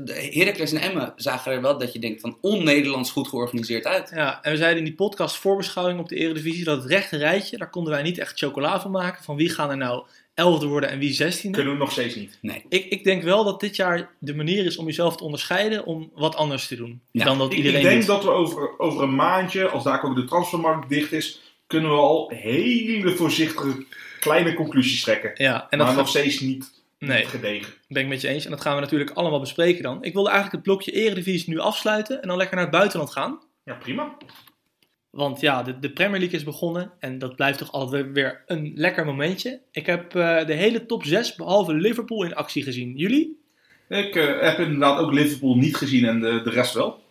de Heracles en Emmen zagen er wel dat je denkt van on-Nederlands goed georganiseerd uit. Ja, en we zeiden in die podcast voorbeschouwing op de Eredivisie dat het rechte rijtje, daar konden wij niet echt chocola van maken. Van wie gaan er nou elfde worden en wie zestiende. Kunnen we nog steeds niet. Nee. Ik, ik denk wel dat dit jaar de manier is om jezelf te onderscheiden om wat anders te doen. Ja. Dan dat Ik, iedereen ik denk doet. dat we over, over een maandje, als daar ook de transfermarkt dicht is, kunnen we al hele voorzichtige kleine conclusies trekken. Ja, en dat maar gaat- nog steeds niet Nee, gedegen. ben ik met je eens. En dat gaan we natuurlijk allemaal bespreken dan. Ik wilde eigenlijk het blokje Eredivisie nu afsluiten en dan lekker naar het buitenland gaan. Ja, prima. Want ja, de, de Premier League is begonnen en dat blijft toch altijd weer een lekker momentje. Ik heb eh, de hele top 6 behalve Liverpool in actie gezien. Jullie? Ik eh, heb inderdaad ook Liverpool niet gezien en de, de rest wel.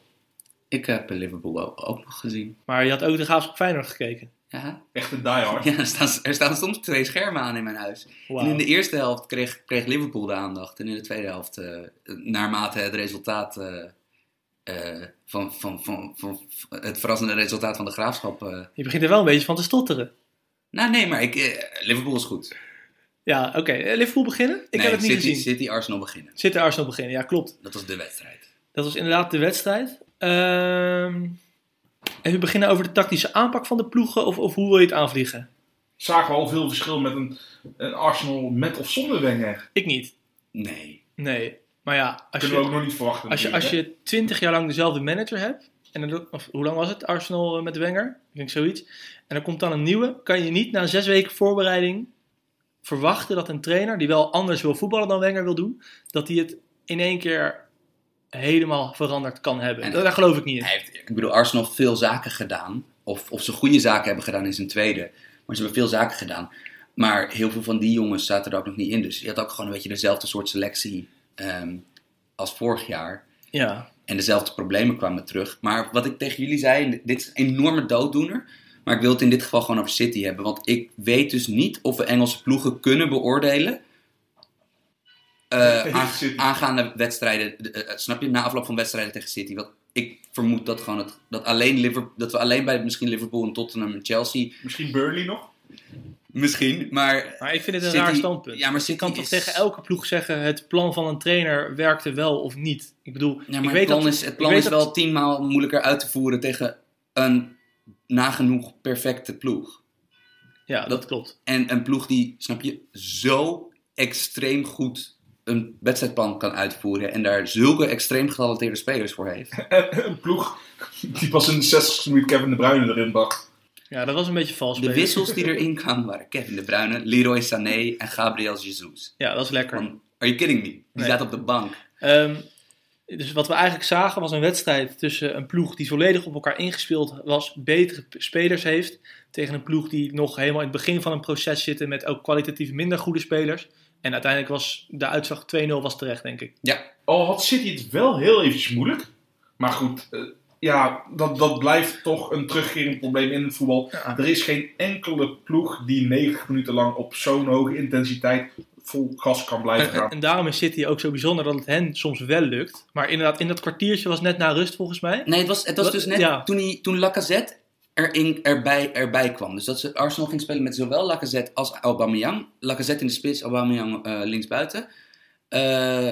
Ik heb Liverpool ook, ook nog gezien. Maar je had ook de Graafschap Feyenoord gekeken. Ja, Echt een diehard. ja er, staan, er staan soms twee schermen aan in mijn huis. En in de eerste helft kreeg, kreeg Liverpool de aandacht. En in de tweede helft, eh, naarmate het resultaat eh, van, van, van, van, het verrassende resultaat van de graafschap. eh, Je begint er wel een beetje van te stotteren. nou, nee, maar ik, eh, Liverpool is goed. Ja, oké. Liverpool beginnen? Ik nee, heb het niet City, gezien. City Arsenal beginnen. Zit de Arsenal beginnen? Ja, klopt. Dat was de wedstrijd. Dat was inderdaad de wedstrijd. Ehm even beginnen over de tactische aanpak van de ploegen of, of hoe wil je het aanvliegen? Zagen we al veel verschil met een, een Arsenal met of zonder Wenger. Ik niet. Nee. Nee. Maar ja, als Kunnen we je, ook nog niet verwachten. als je, als je twintig jaar lang dezelfde manager hebt, en dan, of hoe lang was het, Arsenal eh, met Wenger? Ik denk zoiets. En er komt dan een nieuwe, kan je niet na zes weken voorbereiding verwachten dat een trainer die wel anders wil voetballen dan Wenger wil doen, dat hij het in één keer helemaal veranderd kan hebben. En- Daar geloof ik niet in. Hij heeft, ik bedoel, Arsenal heeft veel zaken gedaan. Of, of ze goede zaken hebben gedaan in zijn tweede. Maar ze hebben veel zaken gedaan. Maar heel veel van die jongens zaten er ook nog niet in. Dus je had ook gewoon een beetje dezelfde soort selectie ehm, als vorig jaar. Ja, En dezelfde problemen kwamen terug. Maar wat ik tegen jullie zei, dit is een enorme dooddoener. Maar ik wil het in dit geval gewoon over City hebben. Want ik weet dus niet of we Engelse ploegen kunnen beoordelen. eh, aangaande wedstrijden, eh, eh, snap je, na afloop van wedstrijden tegen City. Want ik vermoed dat, gewoon het, dat, alleen Liverpool, dat we alleen bij misschien Liverpool en Tottenham en Chelsea... Misschien Burnley nog? Misschien, maar... Maar ik vind het een City- raar standpunt. Ja, maar je kan toch is- tegen elke ploeg zeggen: het plan van een trainer werkte wel of niet. Ik bedoel, Ja, ik maar weet het plan, dat, is, het ik plan weet is dat- wel tienmaal moeilijker uit te voeren tegen een nagenoeg perfecte ploeg. Ja, dat klopt. En een ploeg die, snap je, zo extreem goed een wedstrijdplan kan uitvoeren en daar zulke extreem getalenteerde spelers voor heeft. En een ploeg die pas in de 60 minuut Kevin De Bruyne erin bracht. Ja, dat was een beetje vals. De wissels die erin kwamen waren Kevin De Bruyne, Leroy Sané en Gabriel Jesus. Ja, dat is lekker. Are you kidding me? Die Nee. staat op de bank. Ehm, dus wat we eigenlijk zagen was een wedstrijd tussen een ploeg die volledig op elkaar ingespeeld was, betere spelers heeft, tegen een ploeg die nog helemaal in het begin van een proces zitten met ook kwalitatief minder goede spelers. En uiteindelijk was de uitslag 2-0 was terecht, denk ik. Ja, Al had City het wel heel eventjes moeilijk. Maar goed, eh, ja, dat, dat blijft toch een terugkerend probleem in het voetbal. Ja. Er is geen enkele ploeg die 90 minuten lang op zo'n hoge intensiteit vol gas kan blijven En, en, gaan. en daarom is City ook zo bijzonder dat het hen soms wel lukt. Maar inderdaad, in dat kwartiertje was net na rust volgens mij. Nee, het was, het was Wat? dus net Ja. toen, hij, toen Lacazette erin, erbij, erbij kwam. Dus dat ze Arsenal ging spelen met zowel Lacazette als Aubameyang. Lacazette in de spits, Aubameyang eh linksbuiten. Eh,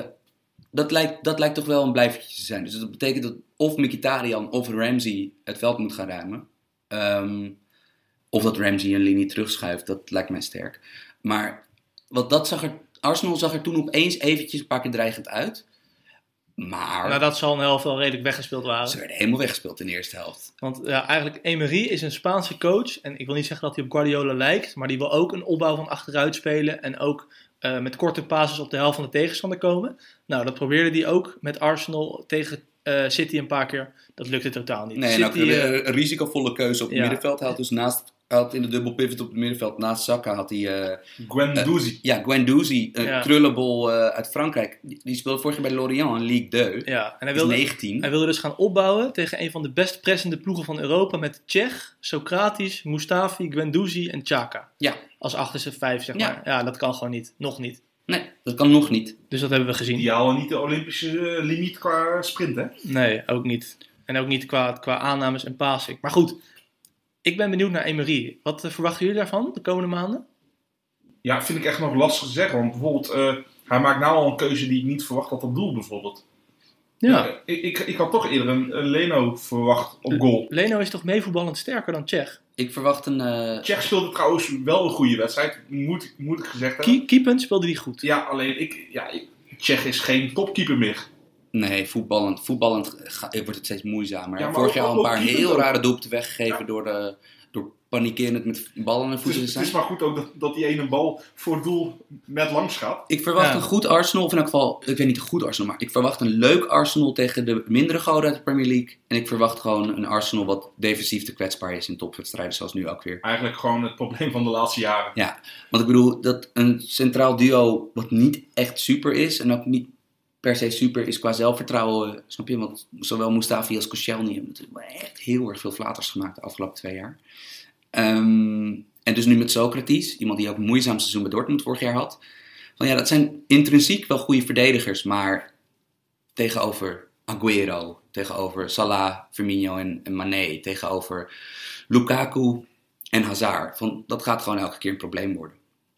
dat, lijkt, dat lijkt toch wel een blijvertje te zijn. Dus dat betekent dat of Mkhitaryan of Ramsey het veld moet gaan ruimen. Ehm, of dat Ramsey een linie terugschuift, dat lijkt mij sterk. Maar wat dat zag er, Arsenal zag er toen opeens eventjes een paar keer dreigend uit. Maar Nadat ze al een helft wel redelijk weggespeeld waren. ze werden helemaal weggespeeld in de eerste helft. Want ja, eigenlijk Emery is een Spaanse coach. En ik wil niet zeggen dat hij op Guardiola lijkt. Maar die wil ook een opbouw van achteruit spelen. En ook eh, met korte passes op de helft van de tegenstander komen. Nou, dat probeerde hij ook met Arsenal tegen eh, City een paar keer. Dat lukte totaal niet. Nee, en ook City, een, eh, een risicovolle keuze op het ja. middenveld. Hij had dus naast, had in de dubbel pivot op het middenveld, naast Saka had hij, eh, Guendouzi. ja, Guendouzi, een Ja. krullenbol eh, uit Frankrijk. Die, die speelde vorig jaar bij Lorient in Ligue 2. ja, en hij wilde, 19. hij wilde dus gaan opbouwen tegen een van de best pressende ploegen van Europa. Met Tsjech, Socrates, Mustafi, Guendouzi en Chaka. Ja, Als achterste vijf, zeg Ja. maar. Ja, dat kan gewoon niet. Nog niet. nee, dat kan nog niet. Dus dat hebben we gezien. Die halen niet de Olympische eh, limiet qua sprint, hè? Nee, ook niet. En ook niet qua, qua aannames en passing. Maar goed, ik ben benieuwd naar Emery. Wat eh, verwachten jullie daarvan de komende maanden? Ja, vind ik echt nog lastig te zeggen. Want bijvoorbeeld, eh, hij maakt nou al een keuze die ik niet verwacht had op doel, bijvoorbeeld. Ja. Ik, ik, ik had toch eerder een, een Leno verwacht op goal. Leno is toch meevoetballend sterker dan Tsjech? Ik verwacht een... eh, Tsjech speelde trouwens wel een goede wedstrijd, moet, moet ik gezegd hebben. Kie- Keepend speelde die goed. Ja, alleen ik, ja, ik- Tsjech is geen topkeeper meer. Nee, voetballend, voetballend ga- wordt het steeds moeizamer. Ja, maar vorig jaar al een paar heel rare doelpunten weggegeven Ja. door, de, door panikerend met ballen en voeten te is, het is maar goed ook dat, dat die ene bal voor het doel net langs gaat. Ik verwacht Ja. een goed Arsenal, of in elk geval, ik weet niet een goed Arsenal, maar ik verwacht een leuk Arsenal tegen de mindere goden uit de Premier League. En ik verwacht gewoon een Arsenal wat defensief te kwetsbaar is in topwedstrijden, zoals nu ook weer. Eigenlijk gewoon het probleem van de laatste jaren. Ja, want ik bedoel, dat een centraal duo wat niet echt super is en ook niet per se super is qua zelfvertrouwen, snap je? Want zowel Mustafi als Koscielny hebben natuurlijk echt heel erg veel flaters gemaakt de afgelopen twee jaar. Ehm, en dus nu met Socrates, iemand die ook een moeizaam seizoen bij Dortmund vorig jaar had. Van ja, dat zijn intrinsiek wel goede verdedigers, maar tegenover Aguero, tegenover Salah, Firmino en, en Mané, tegenover Lukaku en Hazard. Van, dat gaat gewoon elke keer een probleem worden.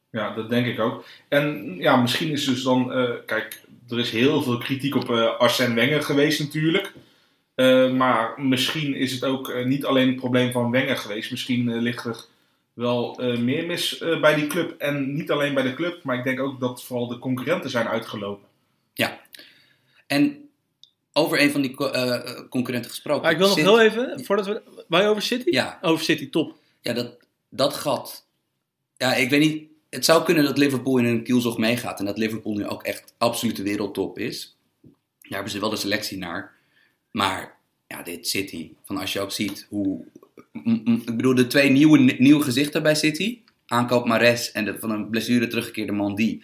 Ja, dat denk ik ook. En ja, misschien is dus dan... eh, kijk, er is heel veel kritiek op eh Arsène Wenger geweest natuurlijk. Eh, maar misschien is het ook eh, niet alleen het probleem van Wenger geweest. Misschien ligt er wel eh, meer mis eh, bij die club. En niet alleen bij de club, maar ik denk ook dat vooral de concurrenten zijn uitgelopen. En over een van die co- eh, concurrenten gesproken. Maar ik wil nog City- heel even, voordat we... Wij over City? Ja, Over City, top. ja dat, dat gat. Ja, ik weet niet. Het zou kunnen dat Liverpool in een kielzog meegaat. En dat Liverpool nu ook echt absolute wereldtop is. Daar hebben ze wel de selectie naar. Maar ja, dit City. Van als je ook ziet hoe. Ik bedoel, de twee nieuwe, nieuwe gezichten bij City. Aankoop Mares en de, van een blessure teruggekeerde Mandy.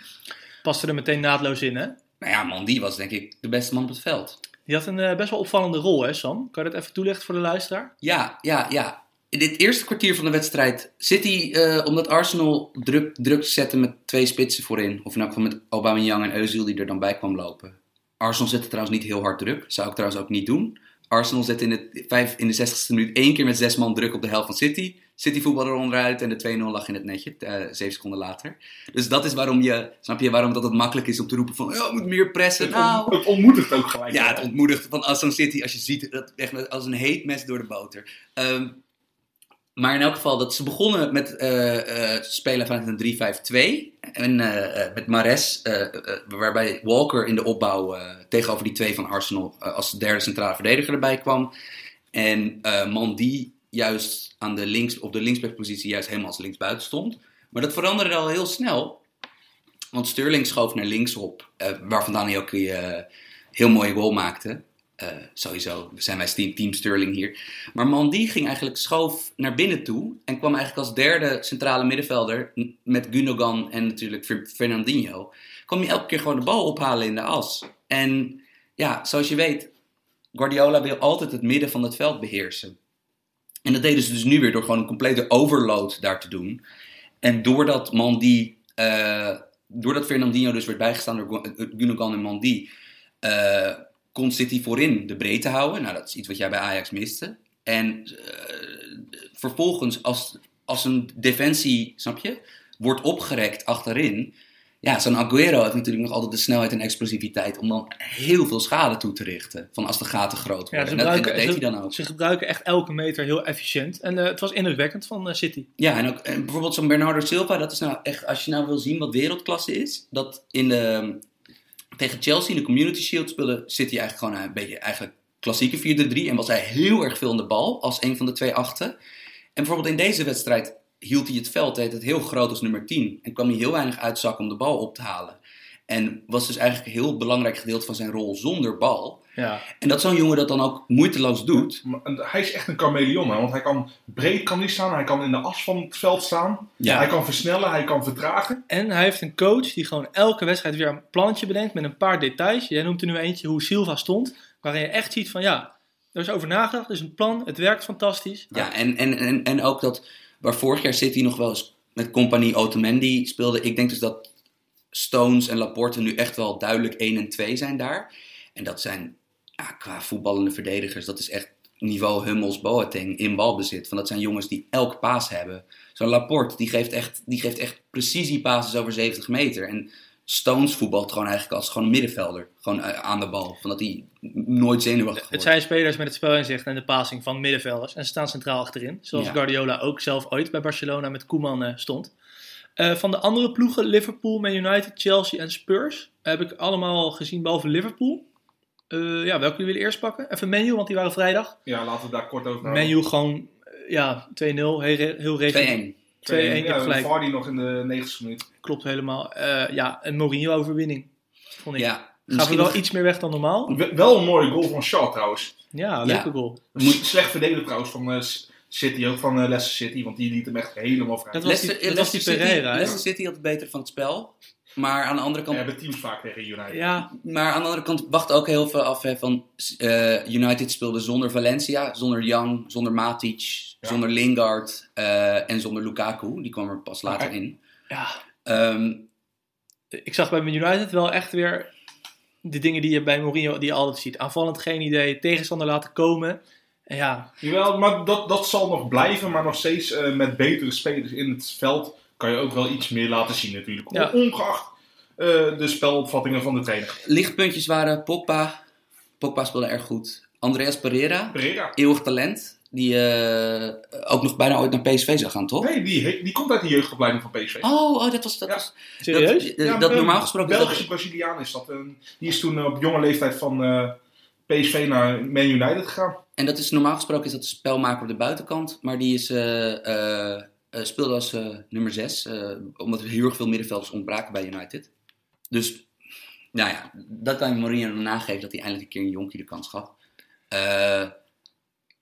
Paste er meteen naadloos in, hè? Nou ja, Mandy was denk ik de beste man op het veld. Die had een eh, best wel opvallende rol, hè Sam? Kan je dat even toelichten voor de luisteraar? Ja, ja, ja. In dit eerste kwartier van de wedstrijd. City, eh, omdat Arsenal druk, druk zette met twee spitsen voorin. Of in elk geval met Aubameyang en Özil die er dan bij kwam lopen. Arsenal zette trouwens niet heel hard druk. Zou ik trouwens ook niet doen. Arsenal zet in, het, vijf, in de 60ste minuut één keer met zes man druk op de helft van City. City voetbal er onderuit en de 2-0 lag in het netje, eh, zeven seconden later. Dus dat is waarom je, snap je, waarom dat het makkelijk is om te roepen van, ja, we moeten meer pressen. Het, Nou, het ontmoedigt ook gelijk. ja, het ontmoedigt van zo'n City, als je ziet, dat echt als een heet mes door de boter. Ehm, maar in elk geval, dat ze begonnen met eh, eh, spelen vanuit een 3-5-2. En eh, met Mares, waarbij Walker in de opbouw tegenover die twee van Arsenal als derde centrale verdediger erbij kwam. En Mandy juist aan de links, op de linksbackpositie juist helemaal als linksbuiten stond. Maar dat veranderde al heel snel. Want Sterling schoof naar linksop, eh waar vandaan hij ook die heel mooie goal maakte. Eh, sowieso zijn wij team, Sterling hier. Maar Mandy ging eigenlijk schoof naar binnen toe. En kwam eigenlijk als derde centrale middenvelder. Met Gundogan en natuurlijk Fer- Fernandinho. Kwam hij elke keer gewoon de bal ophalen in de as. En ja, zoals je weet. Guardiola wil altijd het midden van het veld beheersen. En dat deden ze dus nu weer door gewoon een complete overload daar te doen. En doordat Mandy. eh, doordat Fernandinho dus werd bijgestaan door Gu- Gundogan en Mandy. eh, kon City voorin de breedte houden. Nou, dat is iets wat jij bij Ajax miste. En eh, vervolgens, als, als een defensie, snap je, wordt opgerekt achterin. Ja, zo'n Aguero heeft natuurlijk nog altijd de snelheid en explosiviteit om dan heel veel schade toe te richten. Van als de gaten groot Ja, worden. ze en dat, en dat gebruiken, deed hij dan ook. ze gebruiken echt elke meter heel efficiënt. En eh, het was indrukwekkend van eh, City. Ja, en ook en bijvoorbeeld zo'n Bernardo Silva, dat is nou echt, als je nou wil zien wat wereldklasse is, dat in de, tegen Chelsea in de Community Shield speelde City eigenlijk gewoon een beetje eigenlijk klassieke 4-3 en was hij heel erg veel aan de bal als een van de twee achten. En bijvoorbeeld in deze wedstrijd hield hij het veld, deed het heel groot als nummer 10 en kwam hij heel weinig uitzakken om de bal op te halen. En was dus eigenlijk een heel belangrijk gedeelte van zijn rol zonder bal. Ja. En dat zo'n jongen dat dan ook moeiteloos doet. Hij is echt een chameleon, hè, want hij kan breed kan hij staan, hij kan in de as van het veld staan. Ja. Hij kan versnellen, hij kan vertragen. En hij heeft een coach die gewoon elke wedstrijd weer een plannetje bedenkt met een paar details. Jij noemt er nu eentje hoe Silva stond. Waarin je echt ziet van ja, er is over nagedacht. Er is een plan. Het werkt fantastisch. Ja, en, en, en, en ook dat waar vorig jaar City nog wel eens met compagnie Otamendi speelde. Ik denk dus dat Stones en Laporte nu echt wel duidelijk 1 en 2 zijn daar. En dat zijn ja, qua voetballende verdedigers, dat is echt niveau Hummels Boateng in balbezit. Van dat zijn jongens die elk paas hebben. Zo'n Laporte, die geeft echt, die geeft echt precisiepases over 70 meter. En Stones voetbalt gewoon eigenlijk als gewoon een middenvelder. Gewoon eh, aan de bal. Van dat hij nooit zenuwachtig Het wordt. zijn spelers met het spelinzicht en de passing van middenvelders. En ze staan centraal achterin. Zoals Ja. Guardiola ook zelf ooit bij Barcelona met Koeman eh, stond. Eh, van de andere ploegen, Liverpool, Man United, Chelsea en Spurs, heb ik allemaal gezien behalve Liverpool. Eh, ja, welke willen we eerst pakken? Even Menu, want die waren vrijdag. Ja, laten we daar kort over. Menu gewoon, eh, ja, 2-0, heel, heel 2-1. redelijk. 2-1, je hebt Ja, gelijk. Vardy nog in de 90ste minuut. Klopt helemaal. Eh, ja, een Mourinho-overwinning, vond ik. Ja, Gaven misschien wel nog- iets meer weg dan normaal. Wel een mooie goal van Shaw trouwens. Ja, Ja. leuke goal. Moet- Slecht verdedigd trouwens van eh, City, ook van Leicester City, want die liet hem echt helemaal vrij. Dat was die- Leicester, dat was die Pereira, City? Leicester City had het beter van het spel. Maar aan de andere We kant, hebben teams vaak tegen United. Ja, maar aan de andere kant wacht ook heel veel af hè, van eh, United speelde zonder Valencia, zonder Young, zonder Matic, Ja. zonder Lingard eh, en zonder Lukaku. Die kwam er pas later in. ja, Ehm, ik zag bij Man United wel echt weer de dingen die je bij Mourinho die je altijd ziet. Aanvallend geen idee, tegenstander laten komen. En ja, Jawel, maar dat, dat zal nog blijven, maar nog steeds eh, met betere spelers in het veld kan je ook wel iets meer laten zien natuurlijk. Ja. Ongeacht eh, de spelopvattingen van de trainer. lichtpuntjes waren Pogba. Pogba speelde erg goed. Andreas Pereira, Pereira. eeuwig talent. Die eh, ook nog bijna ooit naar PSV zou gaan, toch? Nee, die, die komt uit de jeugdopleiding van PSV. Oh, oh, dat was... Dat Ja. was serieus? Dat, eh, Ja, dat normaal gesproken... Belgische Braziliaan is dat. En die is toen eh, op jonge leeftijd van eh, PSV naar Man United gegaan. En dat is normaal gesproken is dat de spelmaker op de buitenkant. Maar die is, eh, eh, eh, speelde als eh, nummer 6. omdat er heel erg veel middenvelders ontbraken bij United. Dus, nou ja, dat kan je Mourinho nageven dat hij eindelijk een keer een jonkie de kans gaf. Eh,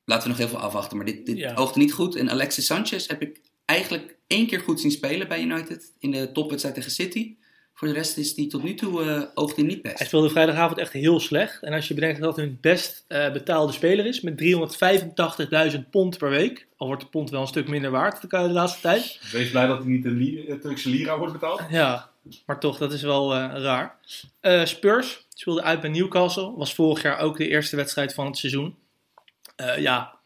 laten we nog heel veel afwachten. Maar dit, dit Ja. oogde niet goed. En Alexis Sanchez heb ik eigenlijk één keer goed zien spelen bij United. In de topwedstrijd tegen City. Voor de rest is die tot nu toe eh oogde hij niet best. Hij speelde vrijdagavond echt heel slecht. En als je bedenkt dat hij hun best eh, betaalde speler is, met 385.000 pond per week. Al wordt de pond wel een stuk minder waard de, de laatste tijd. Wees blij dat hij niet de li- eh, Turkse lira wordt betaald. Ja, maar toch, dat is wel eh, raar. Eh, Spurs speelde uit bij Newcastle. Was vorig jaar ook de eerste wedstrijd van het seizoen. Eh, ja,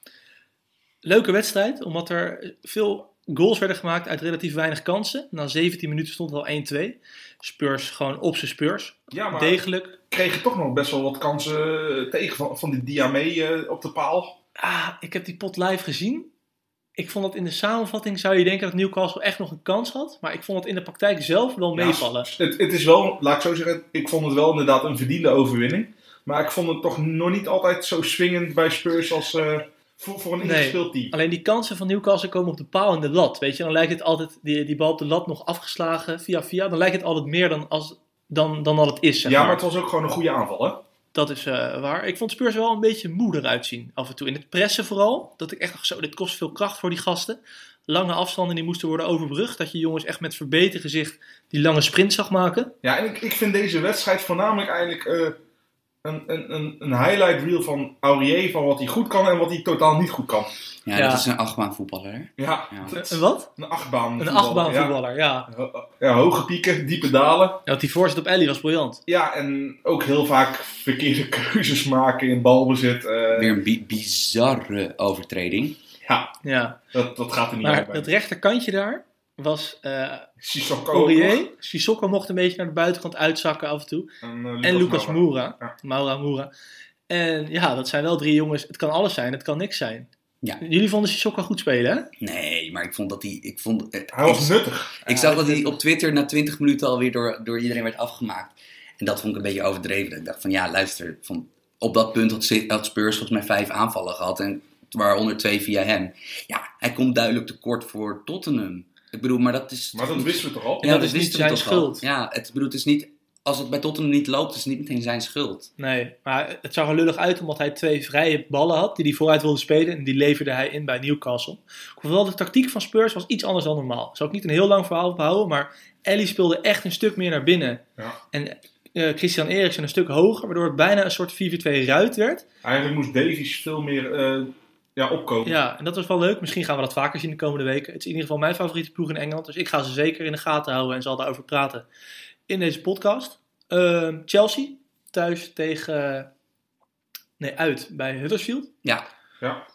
leuke wedstrijd, omdat er veel goals werden gemaakt uit relatief weinig kansen. Na 17 minuten stond het al 1-2. Spurs gewoon op zijn Spurs. Ja, maar Degelijk. kregen toch nog best wel wat kansen tegen van, van die Diamé eh, op de paal. Ah, ik heb die pot live gezien. Ik vond dat in de samenvatting zou je denken dat Newcastle echt nog een kans had. Maar ik vond het in de praktijk zelf wel Ja, meevallen. het, het is wel, laat ik zo zeggen, ik vond het wel inderdaad een verdiende overwinning. Maar ik vond het toch nog niet altijd zo swingend bij Spurs als eh, voor, voor een Nee. ingespeeld team. Alleen die kansen van Newcastle komen op de paal en de lat. Weet je, dan lijkt het altijd, die, die bal op de lat nog afgeslagen via via. Dan lijkt het altijd meer dan, als, dan, dan dat het is. Zeg Ja, maar. het was ook gewoon een goede aanval, hè? Dat is eh, waar. Ik vond Spurs wel een beetje moe eruit zien af en toe. In het pressen vooral. Dat ik echt dacht, zo, dit kost veel kracht voor die gasten. Lange afstanden die moesten worden overbrugd. Dat je jongens echt met verbeten gezicht die lange sprint zag maken. Ja, en ik, ik vind deze wedstrijd voornamelijk eigenlijk eh, een, een, een, een highlight reel van Aurier. Van wat hij goed kan en wat hij totaal niet goed kan. Ja, Ja. dat is een achtbaan voetballer. hè? Ja, Een wat? een achtbaan. Een voetballer, achtbaanvoetballer, ja. Ja. Ho- ja, hoge pieken, diepe dalen. ja. Want die voorzet op Ellie was briljant. Ja, en ook heel vaak verkeerde keuzes maken in balbezit. eh, Weer een bi- bizarre overtreding. ja, Ja. dat, dat gaat er niet Maar uit rechterkantje daar was eh Sissoko. Aurier. Sissoko mocht een beetje naar de buitenkant uitzakken af en toe. En, eh, En Lucas Moura. Moura. Ja. Maura Moura. En ja, dat zijn wel drie jongens. Het kan alles zijn, het kan niks zijn. Ja. Jullie vonden Sissoko goed spelen, hè? Nee, maar ik vond dat hij... Ik, vond, eh, Hij was ik, nuttig. ik zag dat hij op Twitter na 20 minuten alweer door, door iedereen werd afgemaakt. En dat vond ik een beetje overdreven. Ik dacht van ja, luister. Van, op dat punt had Spurs volgens mij vijf aanvallen gehad. En waaronder twee via hem. Ja, hij komt duidelijk tekort voor Tottenham. Ik bedoel, maar dat is... Maar dat wisten we toch al? Ja, dat is wisten niet we zijn toch al. schuld. Ja, het, bedoel, het is niet... Als het bij Tottenham niet loopt, is het niet meteen zijn schuld. Nee, maar het zag er lullig uit omdat hij twee vrije ballen had die hij vooruit wilde spelen. En die leverde hij in bij Newcastle. Ik vond wel de tactiek van Spurs was iets anders dan normaal. Zou ik niet een heel lang verhaal ophouden, maar Ellie speelde echt een stuk meer naar binnen. Ja. En eh, Christian Eriksen een stuk hoger, waardoor het bijna een soort 4-4-2 ruit werd. Eigenlijk moest Davies veel meer eh, ja, opkomen. Ja, en dat was wel leuk. Misschien gaan we dat vaker zien de komende weken. Het is in ieder geval mijn favoriete ploeg in Engeland. Dus ik ga ze zeker in de gaten houden en zal daarover praten in deze podcast. Ehm, Chelsea, thuis tegen... Nee, uit bij Huddersfield. Ja, Ja.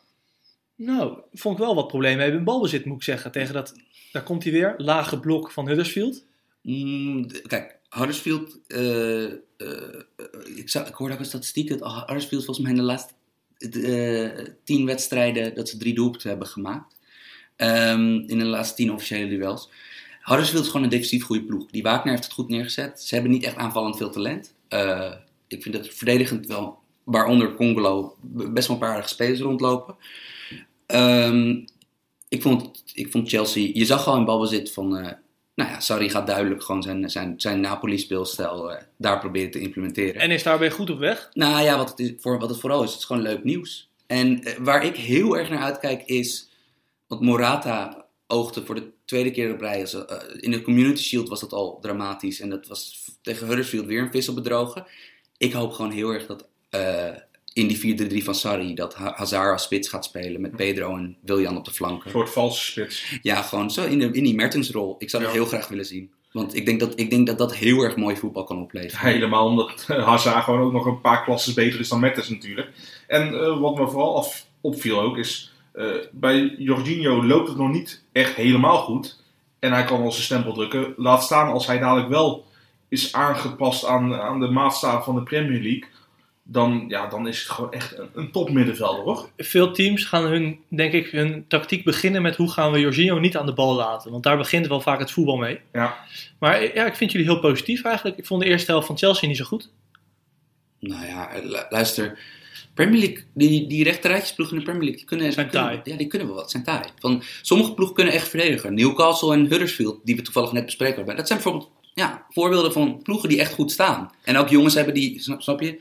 Nou, vond ik wel wat problemen hebben in balbezit, moet ik zeggen. Tegen dat, daar komt hij weer, lage blok van Huddersfield. Mm, kijk, Huddersfield. eh, eh, eh, ik, zag, ik hoorde ook een statistiek dat Huddersfield volgens mij in de laatste tien wedstrijden. dat ze drie doelpunten hebben gemaakt. Ehm, in de laatste tien officiële duels. Huddersfield is gewoon een defensief goede ploeg. Die Wagner heeft het goed neergezet. Ze hebben niet echt aanvallend veel talent. Eh, ik vind dat verdedigend wel, waaronder Congolo, best wel een paar aardige spelers rondlopen. Ehm, ik, vond, ik vond Chelsea, je zag al in balbezit van, eh, nou ja, Sarri gaat duidelijk gewoon zijn, zijn, zijn Napoli-speelstijl eh, daar proberen te implementeren. En is daarbij goed op weg. Nou ja, wat het, is, voor, wat het vooral is, het is gewoon leuk nieuws. En eh, waar ik heel erg naar uitkijk is, want Morata oogde voor de tweede keer op rij. eh, in de Community Shield was dat al dramatisch en dat was tegen Huddersfield weer een vis op bedrogen. Ik hoop gewoon heel erg dat in die 4-3-3 van Sarri, dat Ha- Hazard als spits gaat spelen met Pedro en Wiljan op de flanken. Een soort valse spits. Ja, gewoon zo in, de, in die Mertensrol. Ik zou dat Ja. heel graag willen zien. Want ik denk, dat, ik denk dat dat heel erg mooi voetbal kan opleveren. Helemaal omdat Hazard gewoon ook nog een paar klassen beter is dan Mertens natuurlijk. En eh, wat me vooral af, opviel ook is, eh, bij Jorginho loopt het nog niet echt helemaal goed. En hij kan wel zijn stempel drukken. Laat staan als hij dadelijk wel is aangepast aan, aan de maatstaven van de Premier League. Dan, ja, dan is het gewoon echt een, een topmiddenvelder hoor. Veel teams gaan hun, denk ik, hun tactiek beginnen met hoe gaan we Jorginho niet aan de bal laten. Want daar begint wel vaak het voetbal mee. Ja. Maar ja, ik vind jullie heel positief eigenlijk. Ik vond de eerste helft van Chelsea niet zo goed. Nou ja, lu- luister. Premier League, die, die rechterrijtjesploegen in de Premier League, die kunnen, Zijn die kunnen- taai. Ja, die kunnen wel wat, zijn taai. Van, sommige ploegen kunnen echt verdedigen. Newcastle en Huddersfield, die we toevallig net bespreken hebben. Dat zijn bijvoorbeeld ja, voorbeelden van ploegen die echt goed staan. En ook jongens hebben die, snap, snap je,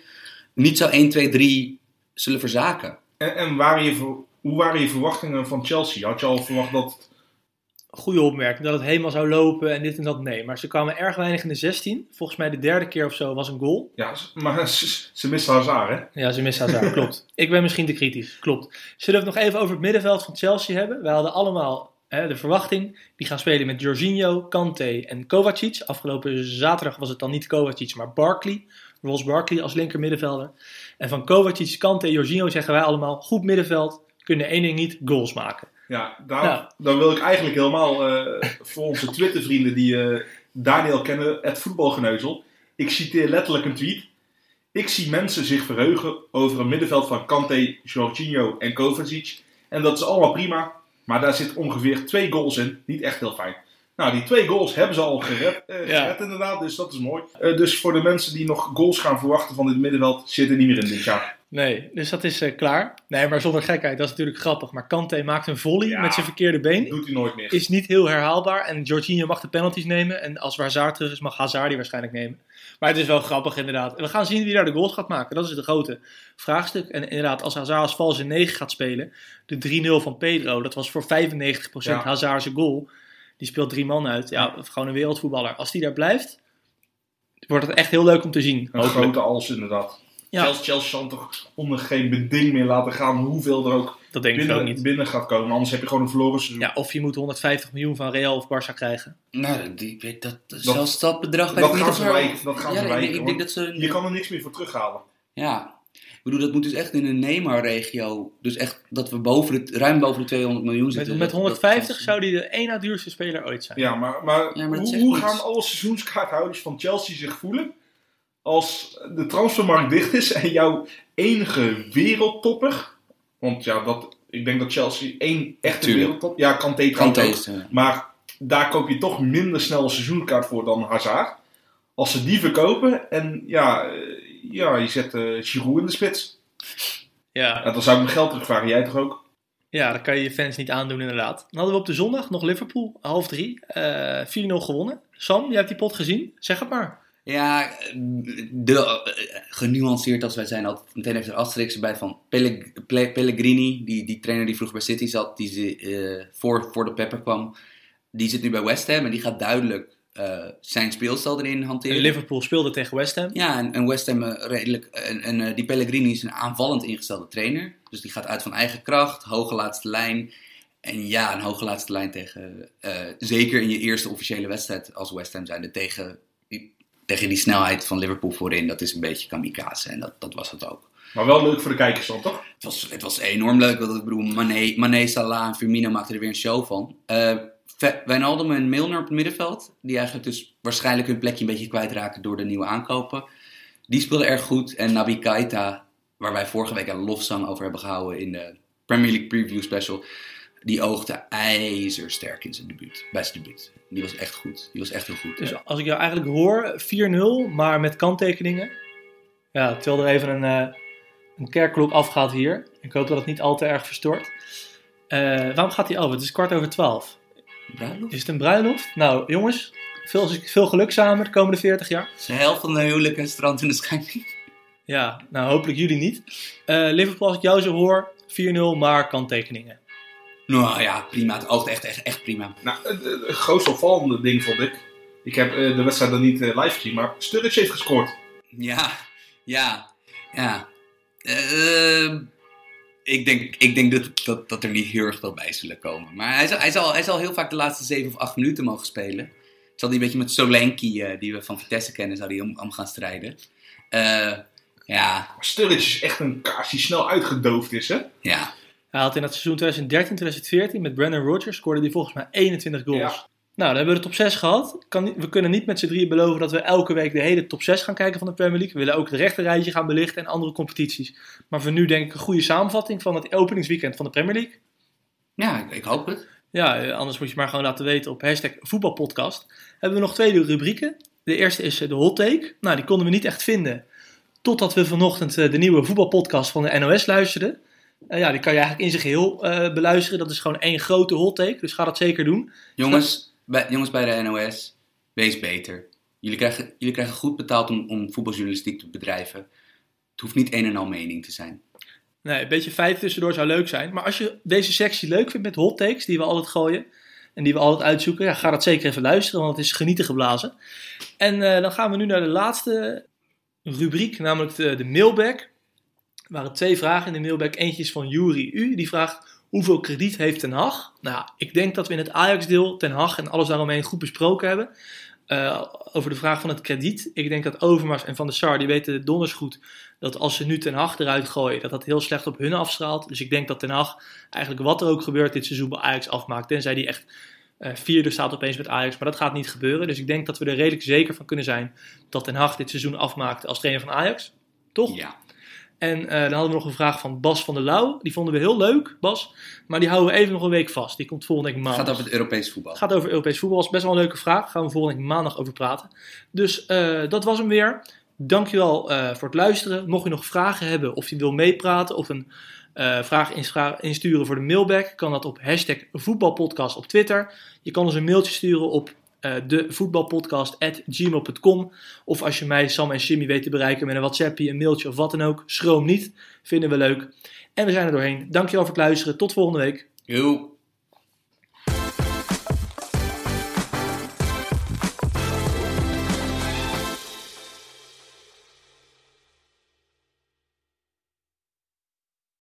niet zo 1, 2, 3 zullen verzaken. En, en waren je, hoe waren je verwachtingen van Chelsea? Had je al verwacht dat... Goede opmerking, dat het helemaal zou lopen en dit en dat. Nee, maar ze kwamen erg weinig in de 16. Volgens mij de derde keer of zo was een goal. Ja, maar ze, ze misten Hazard hè? Ja, ze missen Hazard, klopt. Ik ben misschien te kritisch, klopt. Zullen we het nog even over het middenveld van Chelsea hebben? We hadden allemaal hè, de verwachting. Die gaan spelen met Jorginho, Kante en Kovacic. Afgelopen zaterdag was het dan niet Kovacic, maar Barkley. Ross Barkley als linker middenvelder. En van Kovacic, Kante en Jorginho zeggen wij allemaal... goed middenveld, kunnen één ding niet, goals maken. Ja, daar, Nou. dan wil ik eigenlijk helemaal eh, voor onze Twitter-vrienden die eh, Daniel kennen, het voetbalgeneuzel. Ik citeer letterlijk een tweet. Ik zie mensen zich verheugen over een middenveld van Kante, Jorginho en Kovacic. En dat is allemaal prima, maar daar zit ongeveer twee goals in. Niet echt heel fijn. Nou, die twee goals hebben ze al gered, eh, Ja. gered inderdaad, dus dat is mooi. Eh, dus voor de mensen die nog goals gaan verwachten van dit middenveld, zit er niet meer in dit jaar. Nee, dus dat is eh, klaar. Nee, maar zonder gekheid, dat is natuurlijk grappig. Maar Kante maakt een volley Ja. met zijn verkeerde been. Doet hij nooit meer. Is niet heel herhaalbaar. En Jorginho mag de penalties nemen. En als Hazard terug is, mag Hazard die waarschijnlijk nemen. Maar het is wel grappig inderdaad. En we gaan zien wie daar de goals gaat maken. Dat is het grote vraagstuk. En inderdaad, als Hazard als valse 9 gaat spelen. De 3-0 van Pedro, dat was voor 95% Ja. Hazard zijn goal. Die speelt drie man uit. Ja, gewoon een wereldvoetballer. Als die daar blijft, wordt het echt heel leuk om te zien. Een Hopelijk. grote als inderdaad. Ja. Chelsea, Chelsea zal toch onder geen beding meer laten gaan hoeveel er ook Dat denk ik ook binnen, niet. binnen gaat komen. Anders heb je gewoon een verloren seizoen. Ja, of je moet 150 miljoen van Real of Barça krijgen. Nou, die, ik weet dat, zelfs dat bedrag... dat niet gaan ze wijken, dat gaan ja, ze wijken, Ik, hoor. denk dat ze... Je kan er niks meer voor terughalen. Ja. Ik bedoel, dat moet dus echt in een Neymar-regio. Dus echt dat we boven het, ruim boven de 200 miljoen Met, zitten. met Dat- 150 dat- zou die de één na duurste speler ooit zijn. Ja, maar, maar, Ja, maar dat hoe, gaan alle seizoenskaarthouders van Chelsea zich voelen als de transfermarkt dicht is en jouw enige wereldtopper, want ja, dat, ik denk dat Chelsea één echte Tuurlijk. wereldtop, ja, Kanté Kan trouwens ook. tegen. Maar daar koop je toch minder snel een seizoenkaart voor dan Hazard. Als ze die verkopen en ja, ja je zet eh Giroud in de spits. Ja, Ja, dan zou ik mijn geld terugvragen. Jij toch ook? ja, dat kan je je fans niet aandoen inderdaad. Dan hadden we op de zondag nog Liverpool, half drie. eh 4-0 gewonnen. Sam, jij hebt die pot gezien? Zeg het maar. Ja, de, eh, genuanceerd als wij zijn, altijd meteen even een asterix erbij van Pelleg- Ple- Pellegrini, die, die trainer die vroeger bij City zat, die ze, eh, voor, voor de Pepper kwam. Die zit nu bij West Ham en die gaat duidelijk eh, zijn speelstijl erin hanteren. Liverpool speelde tegen West Ham. Ja, en, en West Ham eh, redelijk. En, en eh, die Pellegrini is een aanvallend ingestelde trainer. Dus die gaat uit van eigen kracht, hoge laatste lijn. En ja, een hoge laatste lijn tegen. eh, zeker in je eerste officiële wedstrijd als West Ham zijnde tegen die, tegen die snelheid van Liverpool voorin. Dat is een beetje kamikaze. En dat, dat was het ook. Maar wel leuk voor de kijkers dan, toch? Het was, het was enorm leuk. Want ik bedoel, Mané, Mané, Salah en Firmino maakten er weer een show van. Eh Wijnaldum en Milner op het middenveld. Die eigenlijk dus waarschijnlijk hun plekje een beetje kwijtraken door de nieuwe aankopen. Die speelden erg goed. En Naby Keita, waar wij vorige week een lofzang over hebben gehouden in de Premier League Preview Special. Die oogde ijzersterk in zijn debuut. Bij zijn debuut. Die was echt goed. Die was echt heel goed. Dus als ik jou eigenlijk hoor, 4-0, maar met kanttekeningen. Ja, terwijl er even een, eh, een kerkklok afgaat hier. Ik hoop dat het niet al te erg verstoort. Eh, waarom gaat hij over? Het is kwart over twaalf. Bruiloft? Is het een bruiloft? Nou, jongens, veel, veel geluk samen de komende 40 jaar. De helft van de huwelijk en strand in de schijn. Ja, nou hopelijk jullie niet. Eh, Liverpool, als ik jou zo hoor, 4-0, maar kanttekeningen. Nou ja, prima. Het oogt echt, echt, echt prima. Nou, het, het, het grootst opvallende ding vond ik. Ik heb eh, de wedstrijd dan niet eh, live gezien, maar Sturridge heeft gescoord. Ja, ja, ja. Eh, ik denk, ik denk dat, dat, dat er niet heel erg veel bij zullen komen. Maar hij zal, hij, zal, hij zal heel vaak de laatste zeven of acht minuten mogen spelen. Het zal die een beetje met Solanki, eh, die we van Vitesse kennen, zou die om, om gaan strijden. Eh, ja, Sturridge is echt een kaars die snel uitgedoofd is, hè? ja. Hij had in het seizoen 2013-2014 met Brandon Rodgers scoorde hij volgens mij 21 goals. Ja. Nou, dan hebben we de top 6 gehad. Kan, we kunnen niet met z'n drieën beloven dat we elke week de hele top 6 gaan kijken van de Premier League. We willen ook het rechterrijtje gaan belichten en andere competities. Maar voor nu denk ik een goede samenvatting van het openingsweekend van de Premier League. Ja, ik, hoop het. Ja, eh, anders moet je maar gewoon laten weten op hashtag voetbalpodcast. Hebben we nog twee rubrieken. De eerste is eh, de hot take. Nou, die konden we niet echt vinden. Totdat we vanochtend eh, de nieuwe voetbalpodcast van de NOS luisterden. Ja, die kan je eigenlijk in zijn geheel eh, beluisteren. Dat is gewoon één grote hot take. Dus ga dat zeker doen. Jongens jongens bij de NOS, wees beter. Jullie krijgen, jullie krijgen goed betaald om, om voetbaljournalistiek te bedrijven. Het hoeft niet een en al mening te zijn. Nee, een beetje feiten tussendoor zou leuk zijn. Maar als je deze sectie leuk vindt met hot takes, die we altijd gooien. En die we altijd uitzoeken. Ja, ga dat zeker even luisteren, want het is genieten geblazen. En eh, dan gaan we nu naar de laatste rubriek, namelijk de, de mailback. Er waren twee vragen in de mailback. Eentje is van Yuri U. Die vraagt, Hoeveel krediet heeft Ten Hag? Nou, ik denk dat we in het Ajax-deel Ten Hag en alles daaromheen goed besproken hebben. Uh, over de vraag van het krediet. Ik denk dat Overmars en Van der Sar, die weten donders goed dat als ze nu Ten Hag eruit gooien, dat dat heel slecht op hun afstraalt. Dus ik denk dat Ten Hag eigenlijk wat er ook gebeurt dit seizoen bij Ajax afmaakt. Tenzij die echt uh, vierde staat opeens met Ajax, maar dat gaat niet gebeuren. Dus ik denk dat we er redelijk zeker van kunnen zijn dat Ten Hag dit seizoen afmaakt als trainer van Ajax. Toch? Ja. En uh, dan hadden we nog een vraag van Bas van der Lauw. Die vonden we heel leuk, Bas. Maar die houden we even nog een week vast. Die komt volgende week maandag. Het gaat over het Europees voetbal. Het gaat over Europees voetbal. Dat is best wel een leuke vraag. Daar gaan we volgende week maandag over praten. Dus uh, dat was hem weer. Dankjewel uh, voor het luisteren. Mocht je nog vragen hebben of je wil meepraten of een vraag insturen voor de mailback, kan dat op hashtag voetbalpodcast op Twitter. Je kan ons een mailtje sturen op uh, devoetbalpodcast.gmail.com Of als je mij, Sam en Jimmy weet te bereiken met een WhatsAppje, een mailtje of wat dan ook, schroom niet. Vinden we leuk. En we zijn er doorheen. Dankjewel voor het luisteren. Tot volgende week. Yo.